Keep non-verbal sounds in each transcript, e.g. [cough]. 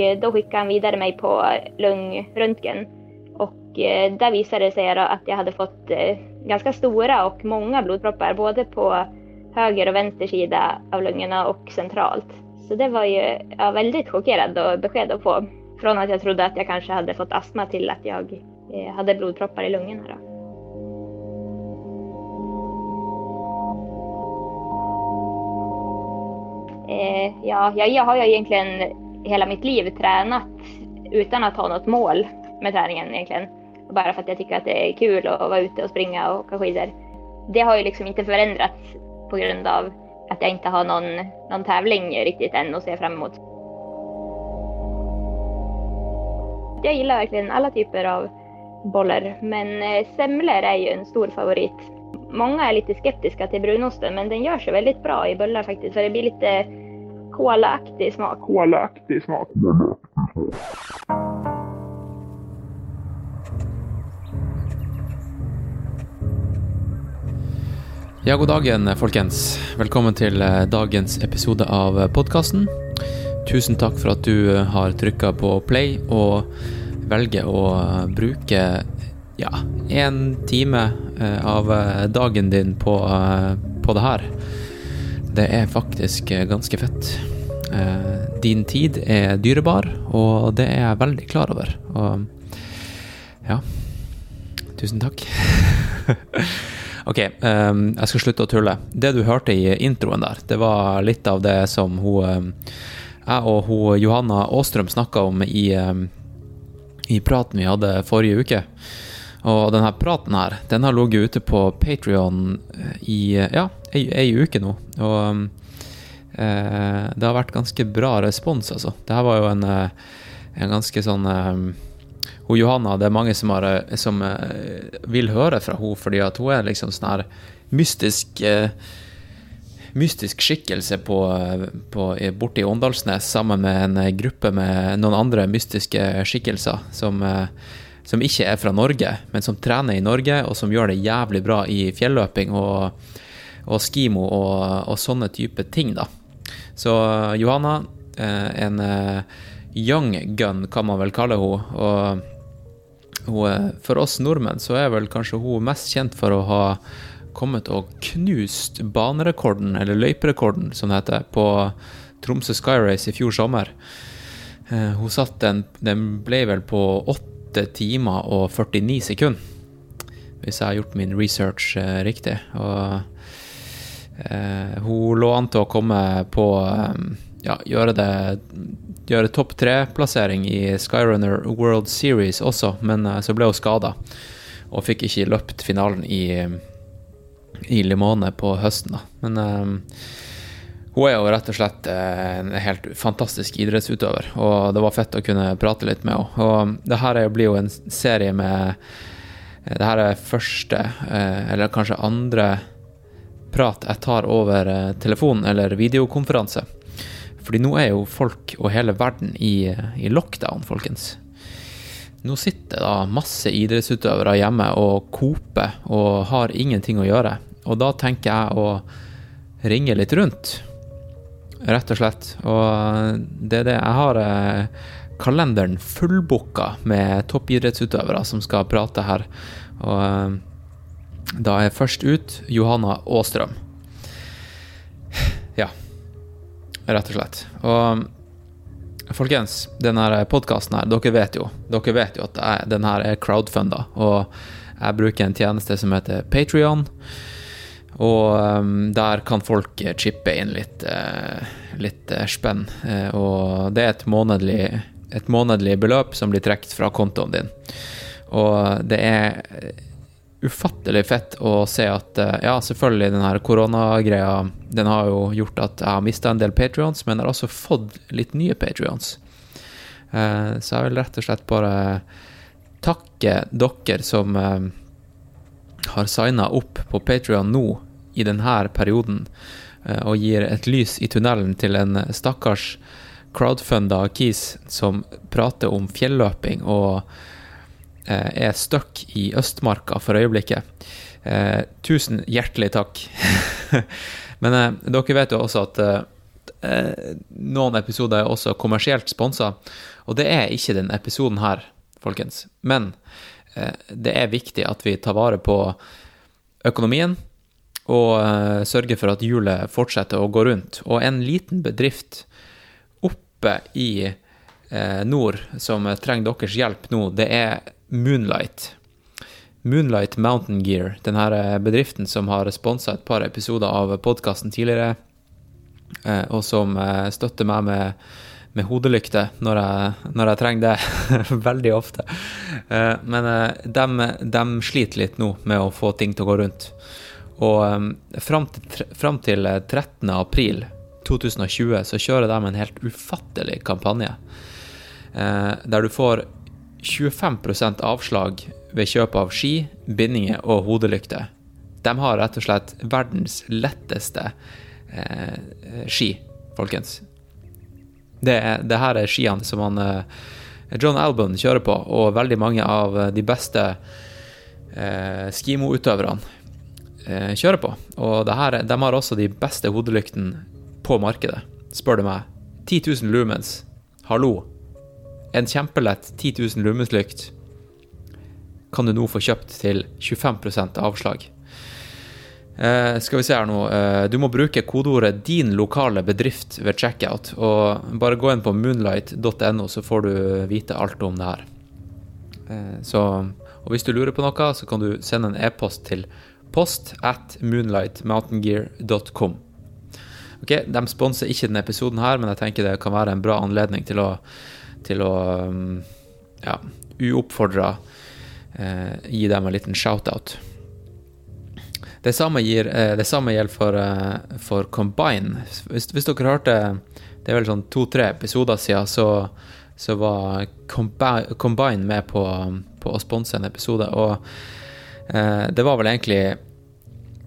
eh, då skickade han vidare mig på lungröntgen. Och eh, där visade det sig att jag hade fått eh, ganska stora och många blodproppar både på höger och vänster sida av lungorna och centralt. Så det var ju ja, väldigt chockerande besked att få. Från att jag trodde att jag kanske hade fått astma till att jag eh, hade blodproppar i lungorna. Då. Eh, ja, jag har ju egentligen hela mitt liv tränat utan att ha något mål med träningen egentligen. Bara för att jag tycker det är kul att vara ute och springa och åka skidor. Det har ju liksom inte förändrats på grund av att jag inte har någon, någon tävling riktigt än att se fram emot. Jag gillar verkligen alla typer av bollar, men semler semlor är ju en stor favorit. Många är lite skeptiska till brunosten, men den gör sig väldigt bra i bullar faktiskt, för det blir lite kolaaktig smak. Kålaktig smak. Ja, god dagen, folkens. Velkommen til eh, dagens episode av podkasten. Tusen takk for at du eh, har trykka på play og velger å eh, bruke ja, én time av dagen din på, på det her. Det er faktisk ganske fett. Din tid er dyrebar, og det er jeg veldig klar over. Og ja, tusen takk. [laughs] Ok, um, jeg skal slutte å tulle. Det du hørte i introen der, det var litt av det som hun jeg og hun Johanna Aastrøm snakka om i, i praten vi hadde forrige uke. Og denne praten her, den har ligget ute på Patrion eh, i ja, ei, ei uke nå. Og eh, det har vært ganske bra respons, altså. Det her var jo en, eh, en ganske sånn um, hun Johanna, det er mange som, har, eh, som uh, vil høre fra henne, fordi at hun er liksom sånn her mystisk Mystisk skikkelse på, på, borte i Åndalsnes sammen med en gruppe med noen andre mystiske skikkelser som, som ikke er fra Norge, men som trener i Norge, og som gjør det jævlig bra i fjelløping og, og skimo og, og, sånne type ting, da. Så Johanna, en young gun, kan man vel kalle henne. og hun, for oss nordmenn så er vel kanskje hun mest kjent for å ha kommet og knust banerekorden, eller løyperekorden som det heter, på Tromsø Skyrace i fjor sommer. Eh, hun satt den Den ble vel på 8 timer og 49 sekunder, hvis jeg har gjort min research eh, riktig. Og eh, hun lå an til å komme på eh, Ja, gjøre det gjøre topp tre-plassering i Skyrunner World Series også, men så ble hun skada og fikk ikke løpt finalen i, i Limone på høsten. Da. Men hun er jo rett og slett en helt fantastisk idrettsutøver, og det var fett å kunne prate litt med henne. Og det her blir jo en serie med Det her er første, eller kanskje andre, prat jeg tar over telefon eller videokonferanse. Fordi nå er jo folk og hele verden i, i lockdown, folkens. Nå sitter da masse idrettsutøvere hjemme og koper og har ingenting å gjøre. Og da tenker jeg å ringe litt rundt, rett og slett. Og det er det jeg har eh, kalenderen fullbooka med toppidrettsutøvere som skal prate her. Og eh, da er først ut Johanna Aastrøm rett og slett. Og folkens, denne podkasten her, dere vet jo, dere vet jo at jeg, den her er crowdfunda, og jeg bruker en tjeneste som heter Patrion. Og um, der kan folk chippe inn litt, uh, litt uh, spenn. Uh, og det er et månedlig, et månedlig beløp som blir trukket fra kontoen din. Og det er ufattelig fett å se at uh, Ja, selvfølgelig, den her koronagreia den har jo gjort at jeg har mista en del patrions, men jeg har også fått litt nye patrions. Eh, så jeg vil rett og slett bare takke dere som eh, har signa opp på Patrion nå i denne perioden, og gir et lys i tunnelen til en stakkars crowdfunda kis som prater om fjelløping og Eh, er stuck i Østmarka for øyeblikket. Eh, tusen hjertelig takk. [laughs] Men eh, dere vet jo også at eh, noen episoder er også kommersielt sponsa, og det er ikke den episoden her, folkens. Men eh, det er viktig at vi tar vare på økonomien og eh, sørger for at hjulet fortsetter å gå rundt. Og en liten bedrift oppe i eh, nord som trenger deres hjelp nå, det er Moonlight. Moonlight Mountain Gear, denne eh, bedriften som har sponsa et par episoder av podkasten tidligere, eh, og som eh, støtter meg med, med hodelykte når jeg, når jeg trenger det, [laughs] veldig ofte. Men de, de, sliter litt nå med å få ting til å gå rundt. Og fram til, til 13. april 2020 så kjører de en helt ufattelig kampanje, der du får 25% avslag ved kjøp av ski, bindinger og hodelykte. De har rett og slett verdens letteste eh, ski, folkens. Det, det, her er skiene som han, eh, John Albon kjører på, og veldig mange av de beste eh, skimo-utøverne eh, kjører på. Og her, de har også de beste hodelyktene på markedet, spør du meg. 10 000 lumens, hallo. En kjempelett 10 000 lumens-lykt kan du nå få kjøpt til 25% avslag. Eh, skal vi se her nå. Eh, du må bruke kodeordet 'din lokale bedrift' ved checkout. Og bare gå inn på moonlight.no, så får du vite alt om det her. Eh, så, og hvis du lurer på noe, så kan du sende en e-post til post at moonlightmountaingear.com. Ok, De sponser ikke denne episoden her, men jeg tenker det kan være en bra anledning til å, til å mm, ja, uoppfordra gi dem en liten shout-out. Det samme, gir, eh, det samme gjelder for, eh, for Combine. Hvis, hvis, dere hørte Det er vel sånn to-tre episoder siden, så, så var Combine med på, på å sponse en episode. Og eh, det var vel egentlig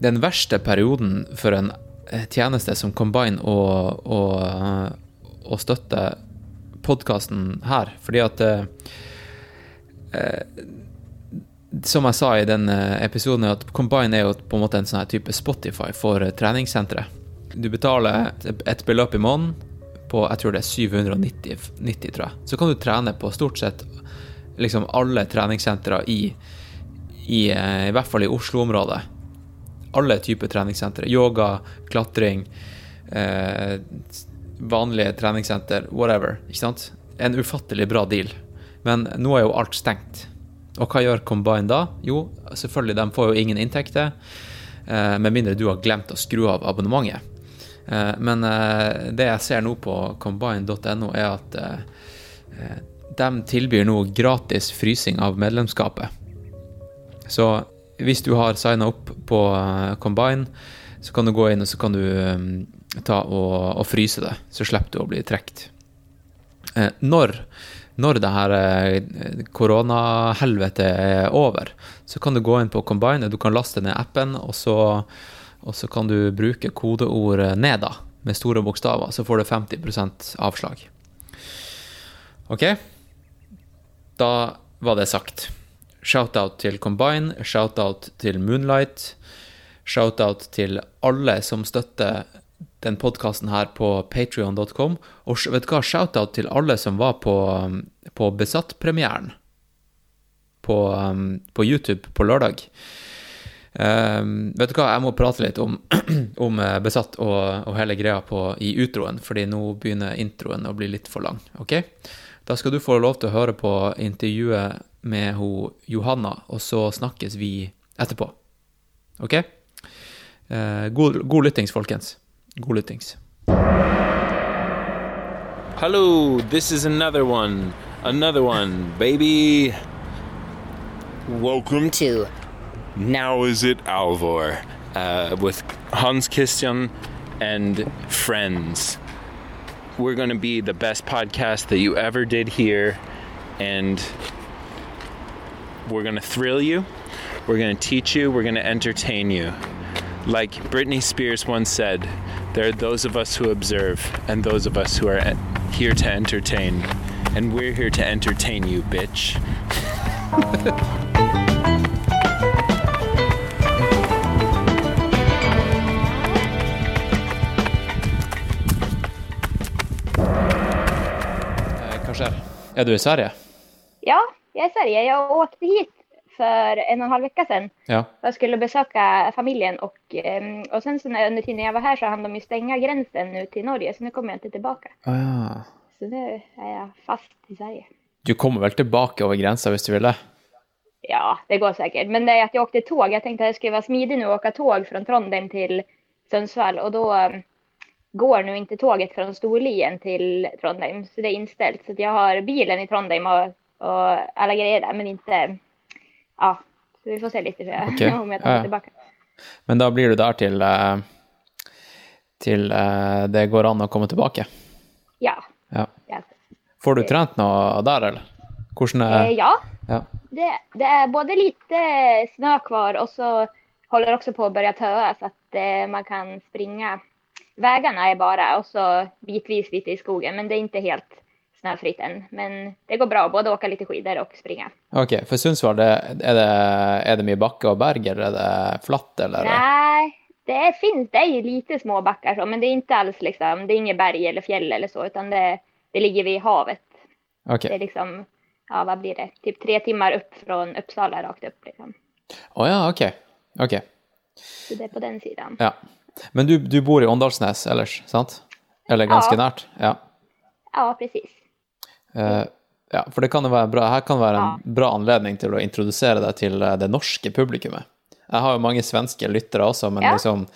den verste perioden for en eh, tjeneste som Combine å, å, å støtte podkasten her. Fordi at eh, som jeg sa i den eh, episoden, at Combine er jo på en måte en sånn type Spotify for treningssenteret. treningssentre. Du betaler et beløp i måneden på jeg tror det er 790, 90, tror jeg. Så kan du trene på stort sett liksom alle treningssentre i, i, eh, i hvert fall i Oslo-området. Alle typer treningssentre. Yoga, klatring, eh, vanlige treningssenter, whatever. Ikke sant? En ufattelig bra deal. Men nå er jo alt stengt. Og hva gjør Combine da? Jo, selvfølgelig, de får jo ingen inntekter. Eh, med mindre du har glemt å skru av abonnementet. Eh, men eh, det jeg ser nå på combine.no, er at de tilbyr nå gratis frysing av medlemskapet. Så hvis du har signa opp på Combine, så kan du gå inn og så kan du ta og, og fryse det. Så slipper du å bli trukket. Når når det her eh, koronahelvetet er over, så kan du gå inn på Combine, du kan laste ned appen, og så, og så kan du bruke kodeord ned 'NEDA' med store bokstaver, så får du 50% avslag. OK? Da var det sagt. Shout-out til Combine, shout-out til Moonlight, shout-out til alle som støtter den podkasten her på patrion.com. Og vet du hva, shout-out til alle som var på, um, på Besatt-premieren på, um, på, YouTube på lørdag. Um, vet du hva, jeg må prate litt om, [clears throat] om uh, Besatt og, og, hele greia på, i utroen, fordi nå begynner introen å bli litt for lang. ok? Da skal du få lov til å høre på intervjuet med ho, Johanna, og så snakkes vi etterpå. OK? Uh, god, god lyttings, folkens. God lyttings. Hello, this is another one. Another one, baby. Welcome to Now Is It Alvor uh, with Hans Christian and friends. We're going to be the best podcast that you ever did here, and we're going to thrill you, we're going to teach you, we're going to entertain you. Like Britney Spears once said, there are those of us who observe and those of us who are en- here to entertain. And we're here to entertain you, bitch. [laughs] Eh, är. Är du i Sverige? Ja, jag är i Sverige. Jag åkte hit för en och en halv vecka sedan. Ja. Jag skulle besöka familjen och, och sen så när, under tiden jag var här så hann de ju stänga gränsen nu till Norge så nu kommer jag inte tillbaka. Ja. Så nu är jag fast i Sverige. Du kommer vel tilbake over gränsen hvis du vil det? Ja, det går säkert. Men det är att jag åkte tåg. Jag tänkte att jag skulle vara smidig nu och åka tåg från Trondheim till Sundsvall och då går nu inte tåget från Storlien till Trondheim så det är inställt. Så att jag har bilen i Trondheim och, och alla grejer där men inte, ja, så vi får se litt okay. [laughs] Om jeg tar Ja, tilbake. Men da blir du der til, eh, til eh, det går an å komme tilbake? Ja, Ja. Får du trent noe der, eller? Hvordan er Eh, ja. Ja. Det, det er både lite snø kvar og så holder også på å börja tøe, så att eh, man kan springe. Veiene er bare, og så bitvis lite i skogen men det er ikke helt snöfritt än. Men det går bra både åka lite skidor och springa. Ok, for Sundsvall, det, er, det, er det og berg, eller er det flatt, eller? Nej, det finns, det är ju lite små backar så men det är inte alls liksom, det är inget berg eller fjäll eller så utan det, det ligger vid havet. Okay. Det är liksom, ja vad blir det, typ tre timmar upp från Uppsala rakt upp liksom. Å ja, ok. Okay. Så det är på den sidan. Ja. Men du, du bor i Åndalsnes ellers, sant? Eller ganske Ja. nært? Ja. Ja, precis. Eh, ja, for det kan jo være bra, her kan være en Ja. bra anledning til å introdusere deg til eh, det norske publikummet. Jeg har jo mange svenske lyttere også, men Ja. liksom,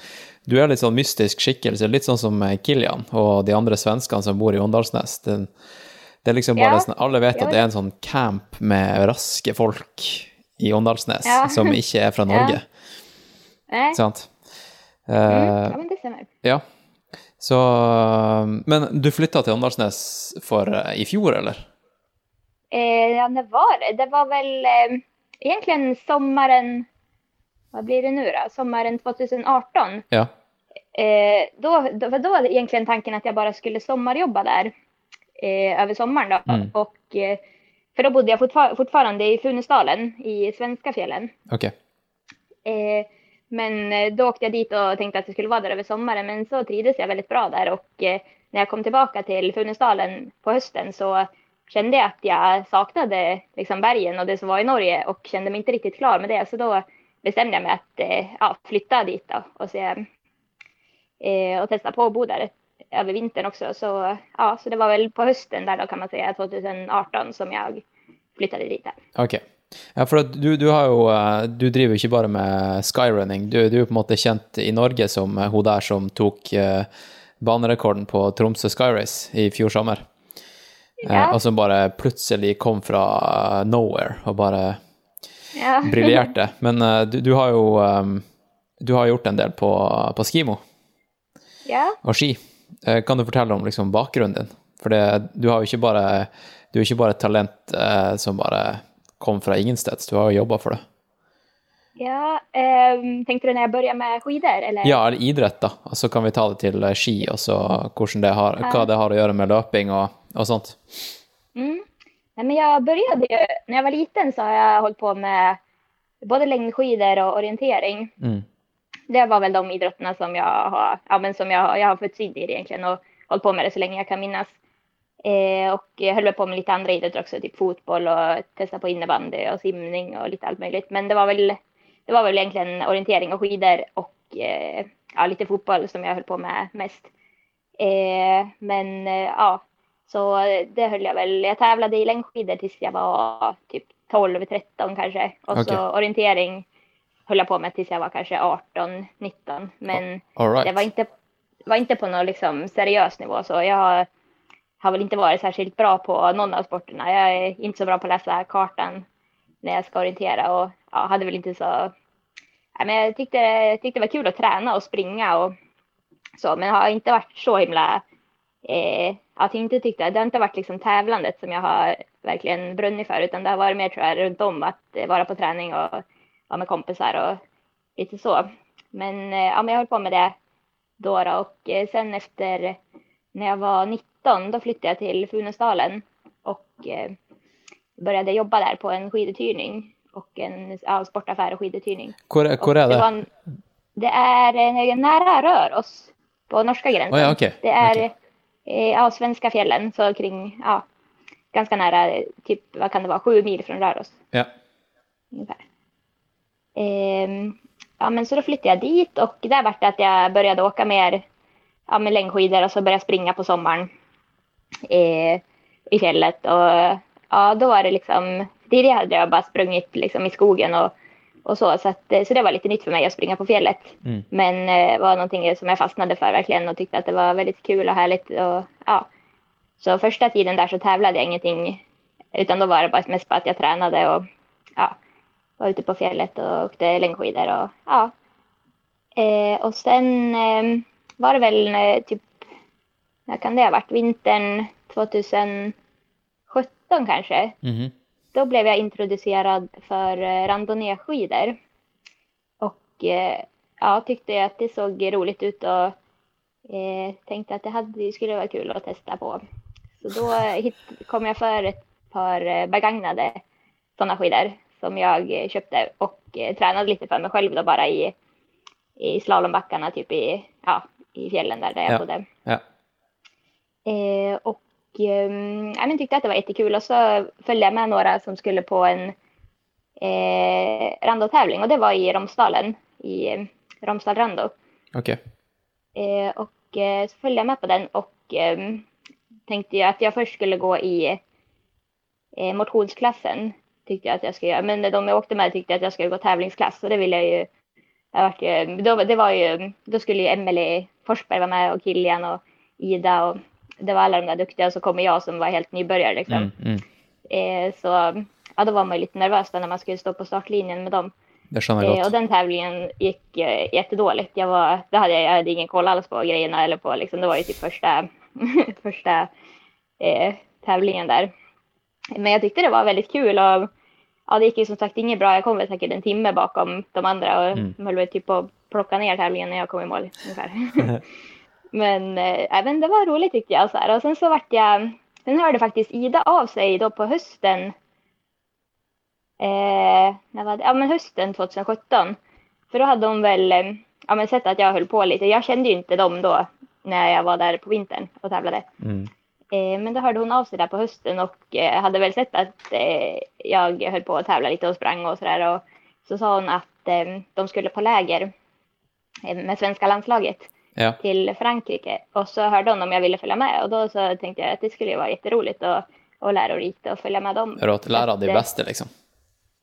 du er litt sånn mystisk skikkelse, litt sånn som eh, Kilian og de andre svenskene som bor i Åndalsnes. Det, det er liksom bare Ja. sånn, alle vet at det er en sånn camp med raske folk i Åndalsnes, [laughs] som ikke er fra [laughs] Norge, Nej. sant? Uh, ja, men det stemmer. ja. Så, men du flytta til Åndalsnes for eh, i fjor, eller? Eh, ja, det var det? Var vel eh, egentlig sommeren Hva blir det nå, da? Sommeren 2018. Ja. Eh, da, da, da var det egentligen tanken at jeg bare skulle sommerjobbe der eh, over sommeren. da. Mm. Og, for da bodde jeg fortsatt fortfarande i Funesdalen, i svenskafjellen. Okay. Ok. Eh, men da åkte jeg dit og tenkte at jeg skulle være der over sommaren. Men så trivdes jeg veldig bra der. Og når jeg kom tilbake til Funnesdalen på høsten, så kjente jeg at jeg savnet liksom bergen og det som var i Norge og kjente meg ikke riktig klar med det. Så da bestemte jeg meg at eh, ja, flytte dit da, og, eh, och testa på å bo der over vintern også. Så, ja, så det var vel på høsten der da, kan man si, 2018 som jeg flyttet dit. Där. Ok. Ja, for du, du har jo eh, Du driver jo ikke bare med skyrunning. Du, du er jo på en måte kjent i Norge som eh, hun der som tok eh, banerekorden på Tromsø Skyrace i fjor sommer. Ja. og som bare plutselig kom fra nowhere og bare Ja. [laughs] briljerte. Men du, du har jo eh, Du har gjort en del på, på skimo ja. og ski. Kan du fortelle om liksom bakgrunnen din? For det, du har jo ikke bare Du er ikke bare et talent eh, som bare kom fra ingensteds, du har jo jobba for det. Ja, um, tenkte du når jeg begynner med skider, eller? Ja, eller idrett, da. Og så kan vi ta det til eh, ski, og så det har, hva det har å gjøre med løping og, og sånt. Mm. Nej, men jeg begynte jo Når jeg var liten så har jeg holdt på med både lengdeskider og orientering. Mm. Det var vel de idrettene som jeg har, ja, men som jag, har- jag har fötts i egentlig, og holdt på med det så lenge jeg kan minnas. Eh, och jag höll på med lite andra idrotter också, typ fotboll och testa på innebandy och simning och lite allt möjligt. Men det var väl, det var väl egentligen orientering och skidor och eh, ja, lite fotboll som jag höll på med mest. Eh, men eh, ja, så det höll jag väl. Jag tävlade i längdskidor tills jag var typ 12, 13 kanske. Och okay. så orientering höll jag på med tills jag var kanske 18, 19. Men right. det var inte, var inte på någon liksom seriös nivå. Så jag har, har väl inte varit särskilt bra på någon av sporterna. Jag är inte så bra på att läsa kartan när jag ska orientera och ja, hade väl inte så... Ja, men jag tyckte, tyckte det var kul att träna och springa och så, men har inte varit så himla... Eh, att jag inte tyckte, det har inte varit liksom tävlandet som jag har verkligen brunnit för, utan det har varit mer tror jag runt om att være vara på träning och vara med kompisar och lite så. Men, eh, ja, men jag höll på med det då, då och eh, sen efter när jag var 19 då flyttade jag till Funäsdalen och eh, började jobba där på en skiduthyrning och en ja, sportaffär och skiduthyrning. Hvor er det? en- det är nära Röros på norska gränsen. Oh ja, okay. Det är okay. eh, ja, svenska fjällen, så kring ja, ganska nära, typ vad kan det vara, sju mil från Röros Ja. ungefär. Eh, ja, men så då flyttade jag dit och där vart det att jag började åka mer ja, med längdskidor och så började jag springa på sommaren i, i fjället. Och ja, då var det liksom, tidigare hade jag bara sprungit liksom i skogen och, och så, så, att, så det var lite nytt för mig att springa på fjället. Mm. Men eh, var någonting som jag fastnade för verkligen och tyckte att det var väldigt kul och härligt. Och, ja. Så första tiden där så tävlade jag ingenting, utan då var det bara mest bara att jag tränade och ja, var ute på fjället och åkte längdskidor och ja. Eh, och sen eh, var det väl eh, typ, när kan det ha varit, vintern 2017 kanske. Mm. Då blev jag introducerad för eh, randonnéskidor. Och eh, ja, tyckte att det såg roligt ut och eh, tänkte att det, hade, skulle vara kul att testa på. Så då hit, kom jag för ett par begagnade sådana skidor som jag kjøpte. köpte och eh, tränade lite för mig själv då bara i, i slalombackarna typ i, ja, i fjällen där, där jag Ja. bodde. Ja. Eh, och ehm, ja, men tyckte att det var jättekul och så följde jag med några som skulle på en eh, randotävling och det var i Romsdalen, i eh, Romsdal Rando. Okej. Eh, och eh, så följde jag med på den och ehm, tänkte jag att jag först skulle gå i eh, motionsklassen. Tyckte jag att jag skulle göra. Men de jag åkte med tyckte att jag skulle gå tävlingsklass och det ville jag ju. Jag vart ju då, det var ju, då skulle ju Emelie Forsberg var med og Kilian og Ida og det var alle de der duktige, og så kommer jeg som var helt nybegynner, liksom. Mm, mm. Eh, så ja, da var man litt nervøs da når man skulle stå på startlinjen med dem. Det skjønner jeg Eh, og den tävlingen gikk eh, jättedåligt. Jeg, var, hadde, jag, jag ingen koll alls på greiene. Eller på, liksom, det var jo typ første, [laughs] første eh, tävlingen der. Men jeg syntes det var veldig kul. og ja, det gikk jo som sagt ikke bra. Jeg kom vel sikkert en timme bakom de andre og Mm. holdt typ på plocka ner tävlingen när jag kom i mål. Ungefär. [laughs] men eh, även det var roligt tyckte jag. Så här. Och sen så vart jag... Sen hörde faktiskt Ida av sig då på hösten eh, när var det? Ja, men hösten 2017. För då hade hon väl eh, ja, men sett att jag höll på lite. Jag kände ju inte dem då när jag var där på vintern och tävlade. Mm. Eh, men då hörde hon av sig där på hösten och eh, hade väl sett att eh, jag höll på att tävla lite och sprang och sådär. Och så sa hon att eh, de skulle på läger med svenska landslaget Ja. till Frankrike. Och så hörde hon om jag ville följa med och då så tänkte jag att det skulle ju vara jätteroligt och, och lärorikt att följa med dem. For å lære av de Att, eh, beste, liksom.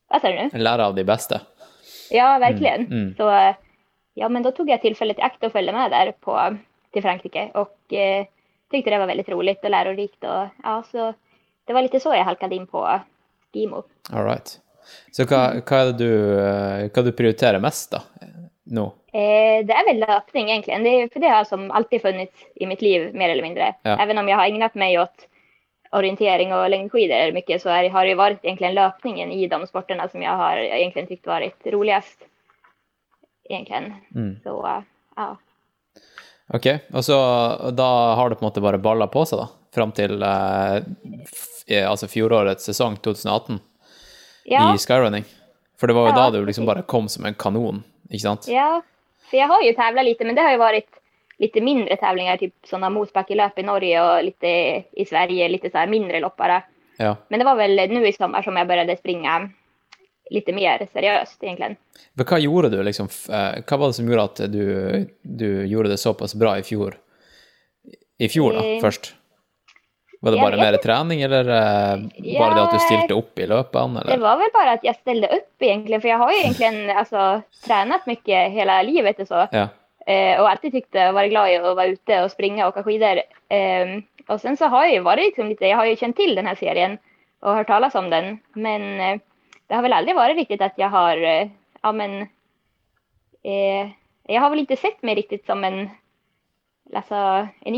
Vad sa du nu? Lære av de beste. Ja, verkligen. Mm, mm. Så eh, ja, men då tog jag tillfället i akt och följde med där på, till Frankrike och eh, tyckte det var väldigt roligt och lärorikt och ja, så det var lite så jag halkade in på Gimo. All right. Så hva, hva er det du, eh, hva du prioriterer mest, da? Nå? Eh, det er vel løpning, egentlig. det, for det har som alltid funnits i mitt liv mer eller mindre. Ja. Even om jeg har egnet meg åt orientering og längdskidor mycket så är, har det varit egentligen löpningen i de sporterna som jag har egentligen tyckt varit roligast. Egentligen. Mm. Så ja. Ok, og så da har det på en måte bare balla på seg, da? Fram til eh, eh, altså fjorårets sesong, 2018, Ja. i skyrunning. For det var jo Ja, da du liksom bare kom som en kanon, ikke sant? Ja, for jeg har jo tävlat lite, men det har jo vært lite mindre tävlingar, typ sådana motbackelöp i Norge og lite i Sverige, lite så här mindre lopp bara. Ja. Men det var vel nå i sommer som jeg begynte å springe litt mer seriøst, egentlig. Men hva gjorde du, liksom? eh, Hva var det som gjorde at du, du gjorde det såpass bra i fjor? I fjor, da, Eh, først? Var det bare mer trening, eller eh, bare det at du Ja, stilte opp i løpene, Det var vel bare at jeg stilte opp, egentlig. For jeg har jo egentlig altså, trent mye hele livet och så. Ja. Eh, og alltid tykte å være glad i å være ute og springe og skidor. Eh, og sen så har jeg jo vært liksom litt Jeg har jo kjent til denne här serien og hørt talas om den. Men eh, det har vel aldri vært riktig at jeg har, eh, ja men, Jeg jag har vel ikke sett meg riktig som en, altså, en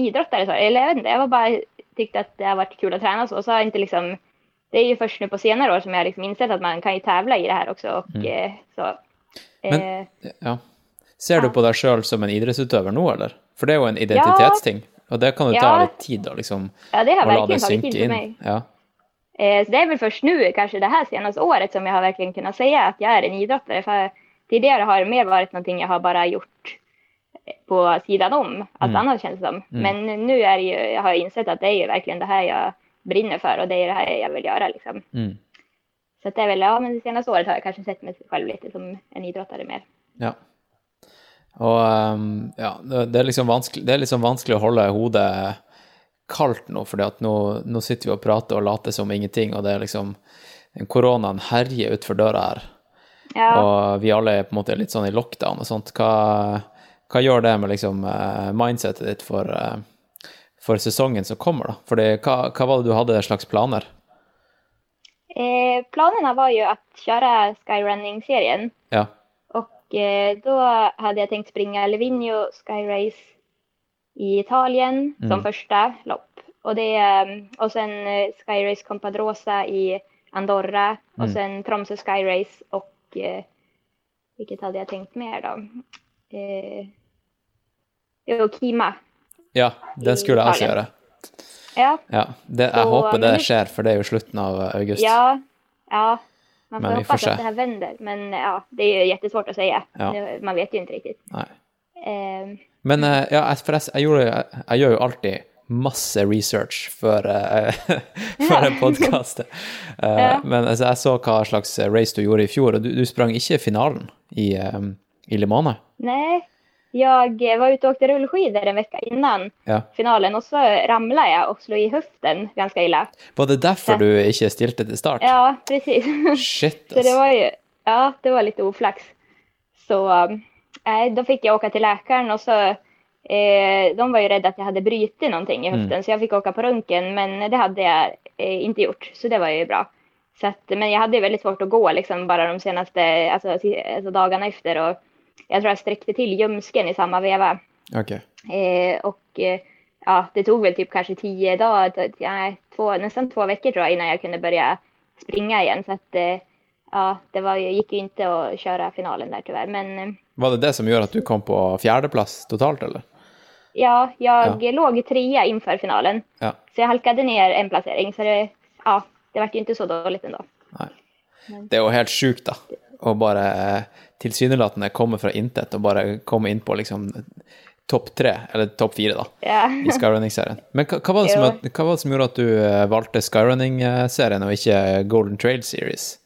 så. Eller jeg vet ikke, jeg var bara tyckt att det har varit kul att träna så. Så har inte liksom, det är ju först nu på senare år som jag liksom insett att man kan ju tävla i det här också och mm. så. Men- Eh, ja. Ser du på deg sjøl som en idrettsutøver nå, eller? For det er jo en identitetsting, og det kan jo ta Ja. litt tid, da, liksom. ja, det har Å det tagit tid för inn. Ja. Eh, Så det er vel først nå, kanskje det her seneste året, som jeg har virkelig kunnet si at jeg er en idretter. For tidligere har det mer vært noe jeg har bare gjort eh, på sidan om allt Mm. annat känns det som. Men nu är ju, jag har insett att det är ju verkligen det här jag brinner för och det är det här jag vill göra liksom. Mm. Så att det är väl, ja men det senaste året har jag kanske sett mig själv lite som en idrottare mer. Ja. Og um, ja, det er, liksom det er liksom vanskelig å holde hodet kaldt nå, at nå, nå sitter vi og prater og later som ingenting, og det er liksom Koronaen herjer utfor døra her, Ja, og vi alle er på en måte litt sånn i lockdown og sånt. Hva, hva gjør det med liksom eh, mindsetet ditt for, eh, for sesongen som kommer, da? Fordi hva, hva var det du hadde slags planer? eh, planene var jo at kjøre skyrunning-serien Ja. Og eh, da hadde jeg tenkt springe Livigno Sky Race i Italien Mm. som första lopp. Og, det, eh, sen Skyrace Sky Race Compadrosa i Andorra og Mm. sen Tromsø Sky Race och eh, Hvilket hadde jeg tenkt mer då? Eh, jo, Kima. Ja, den skulle jeg også gjøre. Ja, Ja, det, jeg Så, håper det skjer, for det er jo slutten av august. ja, ja. Man får hoppas se. det her vender, Men ja, det er jo jättesvårt å si. Ja. Man vet jo ikke riktig. Eh, Men eh, ja, forresten, jeg, gjorde, jeg, jeg gjør jo alltid masse research før, eh, [laughs] før en podkast. [laughs] Ja. Men altså, jeg så hva slags race du gjorde i fjor, og du, du sprang ikke finalen i, um, i Limane. Nej, jag var ute och åkte rullskidor en vecka innan Ja. finalen och så ramlade jag och slog i höften ganska illa. Var det derfor du ikke stilte till start? Ja, precis. Shit, [laughs] Så det var ju, ja, det var lite oflax. Så äh, då fick jag åka till läkaren och så eh, de var ju rädda att jag hade brutit någonting i höften så jag fick åka på röntgen men det hade jag eh, inte gjort så det var ju bra. Så att, men jag hade ju väldigt svårt att gå liksom bara de senaste alltså, alltså dagarna efter och jag tror jag sträckte till ljumsken i samma veva. Okay. Eh, och eh, ja, det tog väl typ kanske tio dagar, ja, två, nästan två veckor tror jag innan jag kunde börja springa igen. Så att eh, ja, det var, ju- gick ju inte att köra finalen där tyvärr. Men eh, Var det det som gjorde at du kom på fjerdeplass totalt, eller? ja, jag låg trea inför finalen. Ja. Så jag halkade ner en placering. Så det, ja, det var ju inte så dåligt ändå. Nej. Det er jo helt sjukt, da. Å bare eh, tilsynelatende komme fra intet og bare komme inn på liksom topp tre, eller topp fire, da, yeah. i Skyrunning-serien. Men hva, hva, var det som, hva var det som gjorde at du eh, valgte Skyrunning-serien og ikke Golden Trail Series?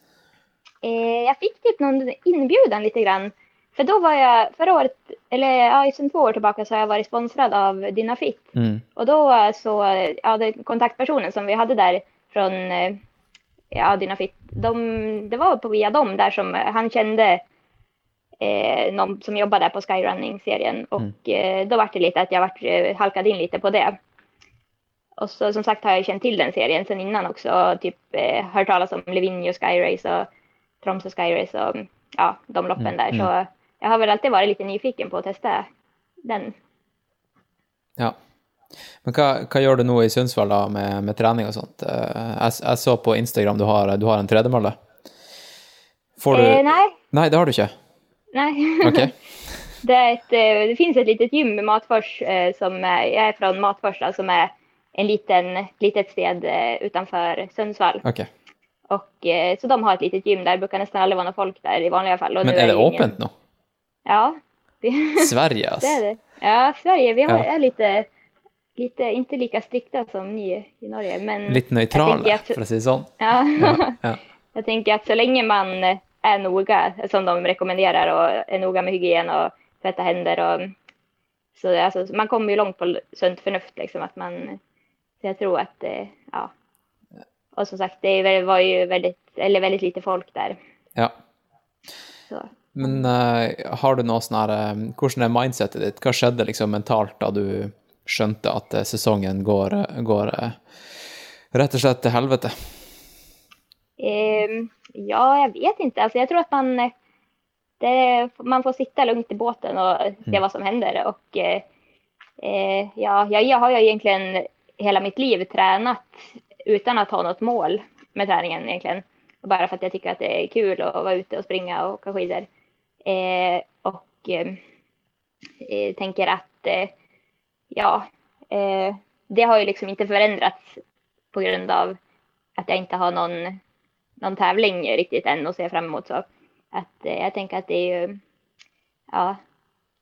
Eh, jeg fikk typ noen innbjudan lite grann. For da var jeg förra året, eller ja, sen två år tilbake så har jeg vært sponsrad av Dynafit. Mm. Og då eh, så, eh, ja, det, kontaktpersonen som vi hadde der från eh, ja, Dynafit, de, det var på via dem der som han kände eh, någon som jobbade på Skyrunning-serien. Och eh, då var det lite att jag vart, eh, halkade in lite på det. Och så som sagt har jag känt till den serien sen innan också. Typ eh, hört talas om Livigno Skyrace och Tromsø Skyrace och ja, de loppen där. Så jag har väl alltid varit lite nyfiken på att testa den. Ja. Men hva, hva gjør du nå i Sundsvall da, med, med trening og sånt? Eh, Jeg, jeg så på Instagram du har, du har en tredemølle. Får du Eh, nej, Nei, det har du ikke. Nej. Okay. [laughs] Det, ett, eh, det finnes et litet gym i Matfors eh, som Jeg er fra då, som er en liten, litet sted utenfor utanför Sundsvall. ok. Och, eh, så de har et litet gym der. det nesten alle vanlige folk der i vanlige fall. Men er det ingen- åpent nå? Ja, det, [laughs] Sverige, det altså. är det. Ja, Sverige, vi har, Ja. er lite, lite, ikke lika strikta som ni i Norge. Men Litt nøytrale, for å si det sånn. Ja. Ja, [laughs] jeg tenker at så lenge man är noga, som de rekommenderar, och är noga med hygien och tvätta händer och så alltså, man kommer ju långt på sunt förnuft liksom att man, så jag tror att, eh, ja. Och som sagt, det var ju väldigt, eller väldigt lite folk där. ja. Så. Men uh, har du noe sånn her uh, Hvordan er mindsetet ditt? Hva skjedde liksom mentalt da du skjønte at uh, sesongen går, går eh, rett og slett til helvete? Ehm, ja, jag vet inte. Alltså, jag tror att man, eh, det, man får sitta lugnt i båten och se vad som händer. Och, eh, eh, ja, jag, jag har ju egentligen hela mitt liv tränat utan att ha något mål med träningen egentligen. Bara för att jag tycker att det är kul att vara ute och springa och åka skidor. Eh, och eh, tänker att eh, ja, eh, det har ju liksom inte förändrats på grund av att jag inte har någon, någon tävling riktigt än att se fram emot. Så att, eh, jag tänker att det är ju ja,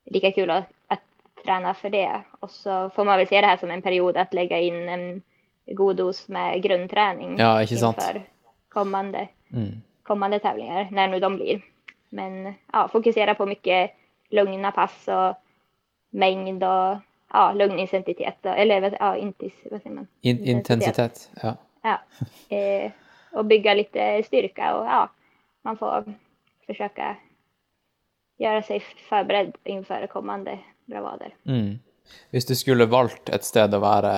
lika kul att, att träna för det. Och så får man väl se det här som en period att lägga in en god dos med grundträning Ja, inte sant. inför kommande, Mm. kommande tävlingar, när nu de blir. Men ja, fokusera på mycket lugna pass och mängd och ja, lugn intensitet. Eller ja, intis, vad säger man? In, intensitet. Ja. Ja. Eh, och bygga lite styrka och ja, man får försöka göra sig förberedd inför kommande bravader. Mm. Hvis du skulle valgt et sted å være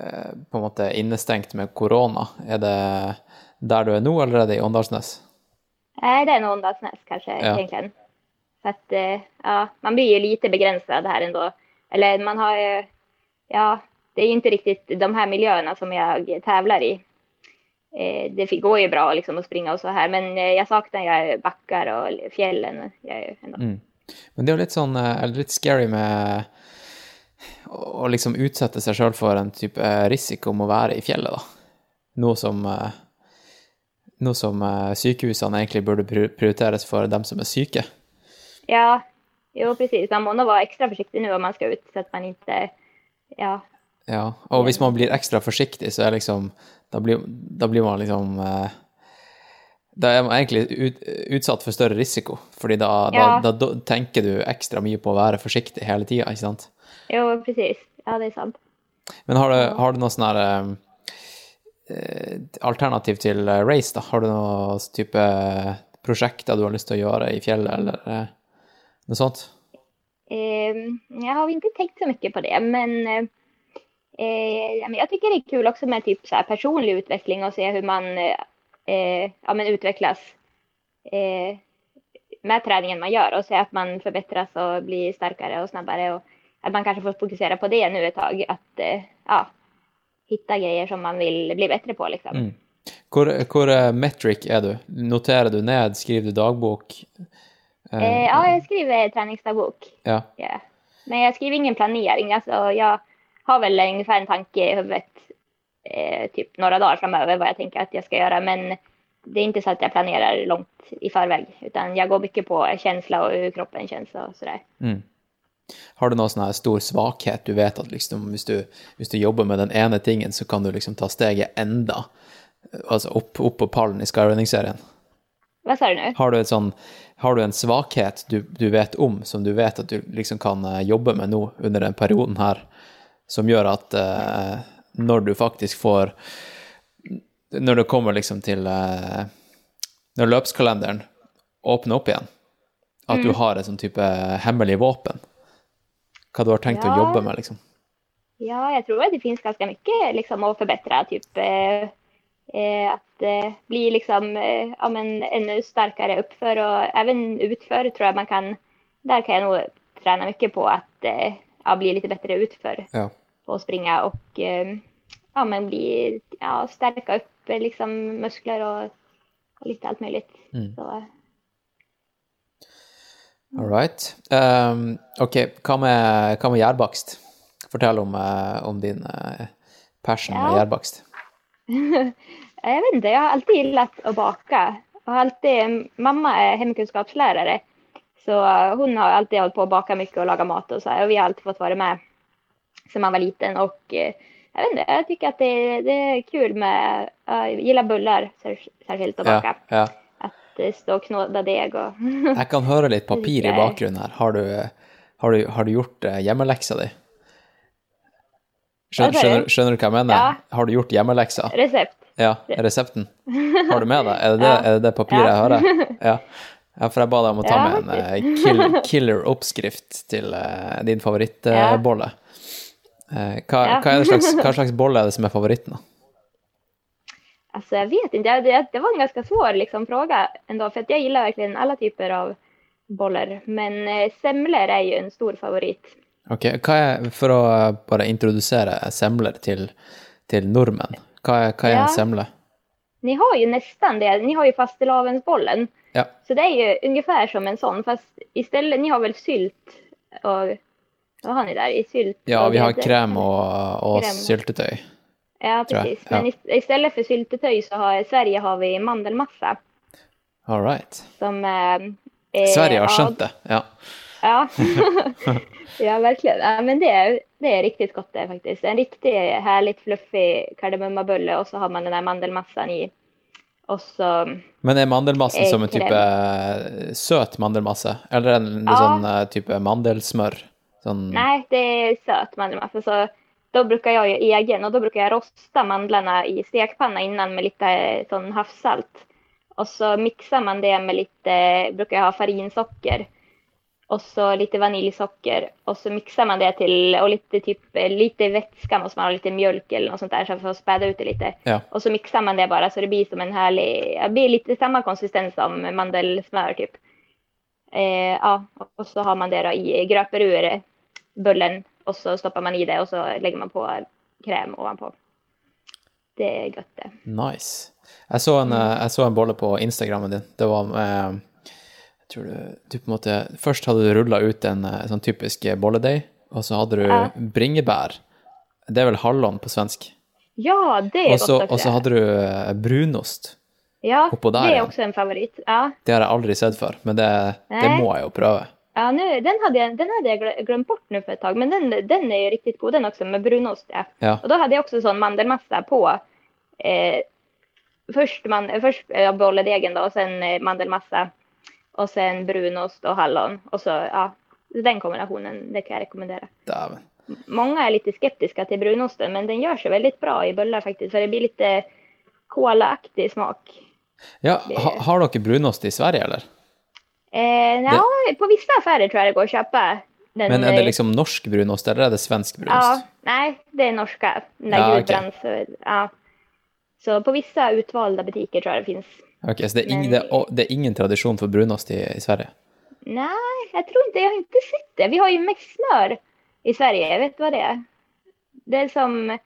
eh, på en måte innestengt med korona, er det der du er nå, eller er det i Åndalsnes? Nej, det är nog Åndalsnäs kanske Ja. egentligen. För att eh, ja, man blir ju lite begränsad här ändå. Eller man har ju, ja, det är ju inte riktigt de här miljöerna som jag tävlar i. Eh, det går ju bra liksom att springa och så här, men jeg jag saknar og backar och fjällen. Är. Mm. Men det er jo litt sånn eh, eller litt scary med å liksom utsette seg sjøl for en type eh, risiko om å være i fjellet, da. Noe som eh, Noe som eh, sykehusene egentlig burde prioriteres for dem som er syke. Ja, jo precis. Man må nå være ekstra forsiktig nå om man skal ut så at man ikke ja, Ja, og hvis man blir ekstra forsiktig, så er liksom Da blir, da blir man liksom eh, Da er man egentlig ut, utsatt for større risiko, fordi da, Ja. da, da, tenker du ekstra mye på å være forsiktig hele tida, ikke sant? jo presis. Ja, det er sant. Men har du, har du noe sånn her eh, eh, alternativ til race, da? Har du noe type prosjekter du har lyst til å gjøre i fjellet, eller eh, noe sånt? Jeg jag har ikke tenkt så mye på det, men, eh, men jag tycker det är kul också med typ så här personlig utveckling och se hur man eh, eh, ja, men utvecklas eh, med träningen man gör och se att man förbättras och blir starkare och snabbare och att man kanske får fokusera på det nu ett tag. Att eh, ja, hitta grejer som man vill bli bättre på liksom. Mm. Hvor, hvor eh, metric er du? Noterer du ned? Skriver du dagbok? Eh, Eh, ja, jag skriver träningsdagbok. ja. Ja. Men jag skriver ingen planering. Alltså, jag har vel ungefär en tanke i huvudet eh, typ några dagar framöver vad jag tänker att jag ska göra. Men det är inte så att jag planerar långt i förväg. Utan jag går mycket på känsla och hur kroppen känns och sådär. Mm. Har du noen sånn stor svakhet? Du vet at liksom, hvis, du, hvis du jobber med den ene tingen, så kan du liksom ta steget enda altså opp, opp på pallen i Skyrunning-serien. Vad sa du nu? Har du, sånn, har du en svakhet du, du vet om, som du vet at du liksom kan eh, jobbe med nå under den perioden her, som gjør at uh, når du faktisk får Når det kommer liksom til uh, Når løpskalenderen åpner opp igjen, at du har et sånn type hemmelig våpen? Hva du har tenkt å jobbe med, liksom? Ja, jeg tror det finnes ganske mye liksom, å forbedre. Type, eh, at det eh, blir liksom, eh, ja, men, ännu starkare uppför och även utför tror jeg man kan. Der kan jeg nå trene mye på at eh, ja, bli lite bättre utför Ja. på att springa och eh, ja, men bli, ja, stärka upp eh, liksom, muskler och, och lite allt möjligt. Mm. Så, All right. Um, ok, hva med, hva med gjærbakst? Fortell om, uh, om din uh, passion med Ja. gjærbakst. [laughs] jeg vet ikke, jeg har alltid likt å bake. Og alltid, mamma er hemkunskapslärare. Så hun hon har alltid hållit på å baka mycket och laga mat och så här. Och vi har alltid fått vara med sedan man var liten. Och eh, jag vet inte, jag tycker att det, det är kul med, jag gillar bullar sär- särskilt att baka. Ja, ja. Att eh, stå och knåda deg och [laughs] Jeg kan høre litt papir i eh, bakgrunnen her. Har du, har du, har du gjort eh, hjemmeleksa di? Skjønner, skjønner, skjønner du hva jeg mener? Ja. Har du gjort hjemmeleksa? Resept. Ja, resepten. Har du med deg? Er det det, Ja. er det, det papiret jeg hører? Ja. [laughs] ja, for jeg ba deg om å ta Ja, med en eh, kill, killer oppskrift til uh, din favorittbolle. Uh, hva, hva, slags, hva slags bolle er det som er favoritten? da? Alltså jag vet inte, det, det var en ganska svår liksom, fråga ändå. För att jag gillar verkligen alla typer av bollar. Men eh, semlor är ju en stor favorit. Ok, hva er, For å eh, bare introdusere semler til, til nordmenn, hva er, hva er Ja. en semle? Ni har ju nästan det. Ni har ju fastelavnsbollen. Ja. Så det är ju ungefär som en sån. Fast istället, ni har väl sylt och vad har ni där i sylt? Ja, vi har krem og, og Krem. syltetøy. Ja, precis. Ja. Men ist- istället för syltetøy så har i Sverige har vi mandelmassa. All right. Som, eh, Sverige har skjønt det, ja. Ja. [laughs] [laughs] ja, verkligen. Ja, men det är, det är riktigt gott det faktiskt. En riktigt härligt fluffig kardemummabulle och så har man den der mandelmassan i. Och så... Men er mandelmassen Eh, som en type eh, søt mandelmasse, eller en Ja. sånn eh, type mandelsmør? Sånn Nei, det er søt mandelmasse. Så da bruker jeg egen og da bruker jeg rosta mandlene i stekpanna innan med litt sånn havsalt. Och så mikser man det med litt Bruker jeg ha farinsocker. Och så lite vaniljesukker. Og så mikser man det til og lite typ, eh, lite vätska måste man ha, lite mjölk eller noe sånt der, så for å spede ut det lite. Ja. Og så mikser man det bare, så det blir som en herlig det blir litt samme konsistens som mandelsmør. typ. Eh, ja, Og så har man det da i, gröper ur og så stopper man i det og så legger man på krem ovanpå. Det er godt, det. Nice. Jeg så en, eh, jeg så en bolle på Instagrammen din. Det var Jeg tror du, du på en måte Først hadde du rulla ut en eh, sånn typisk bolledeig, og så hadde du Ja. bringebær. Det er vel hallon på svensk. Ja, det er også, godt. og så hadde du eh, brunost. Ja, oppå der. det er også en favoritt. Ja, Det har jeg aldri sett før, men det, det må jeg jo prøve. ja nu, den, hadde jeg, den hadde jeg, glemt bort nå for et tag, men den, den er jo riktig god den også, med brunost. Ja. Ja. Og da hadde jeg også sånn mandelmassa på. Eh, først man, först eh, bolledegen då och sen eh, mandelmassa. så sen brunost og hallon. Og så, ja, den kombinasjonen det kan jeg rekommendere. Dæven. Mange er litt skeptiske til brunosten, men den gjør seg veldig bra i bøller, faktisk. For det blir litt kålaktig smak. Ja, ha, har dere brunost i Sverige, eller? Eh, ja, på vissa affærer tror jeg det går å kjøpe. Den, Men er det eh, liksom norsk brunost, eller er det svensk brunost? Ja, nei, det er norsk där Ja, okay. Ja. Så på vissa utvalgte butikker tror jeg det finns. Ok, så det er, ingen, det, er, det er ingen tradisjon for brunost i, i Sverige? Nej, jag tror inte, jag har inte sett det. Vi har ju mest smör i Sverige, Jeg vet vad det är. Det är som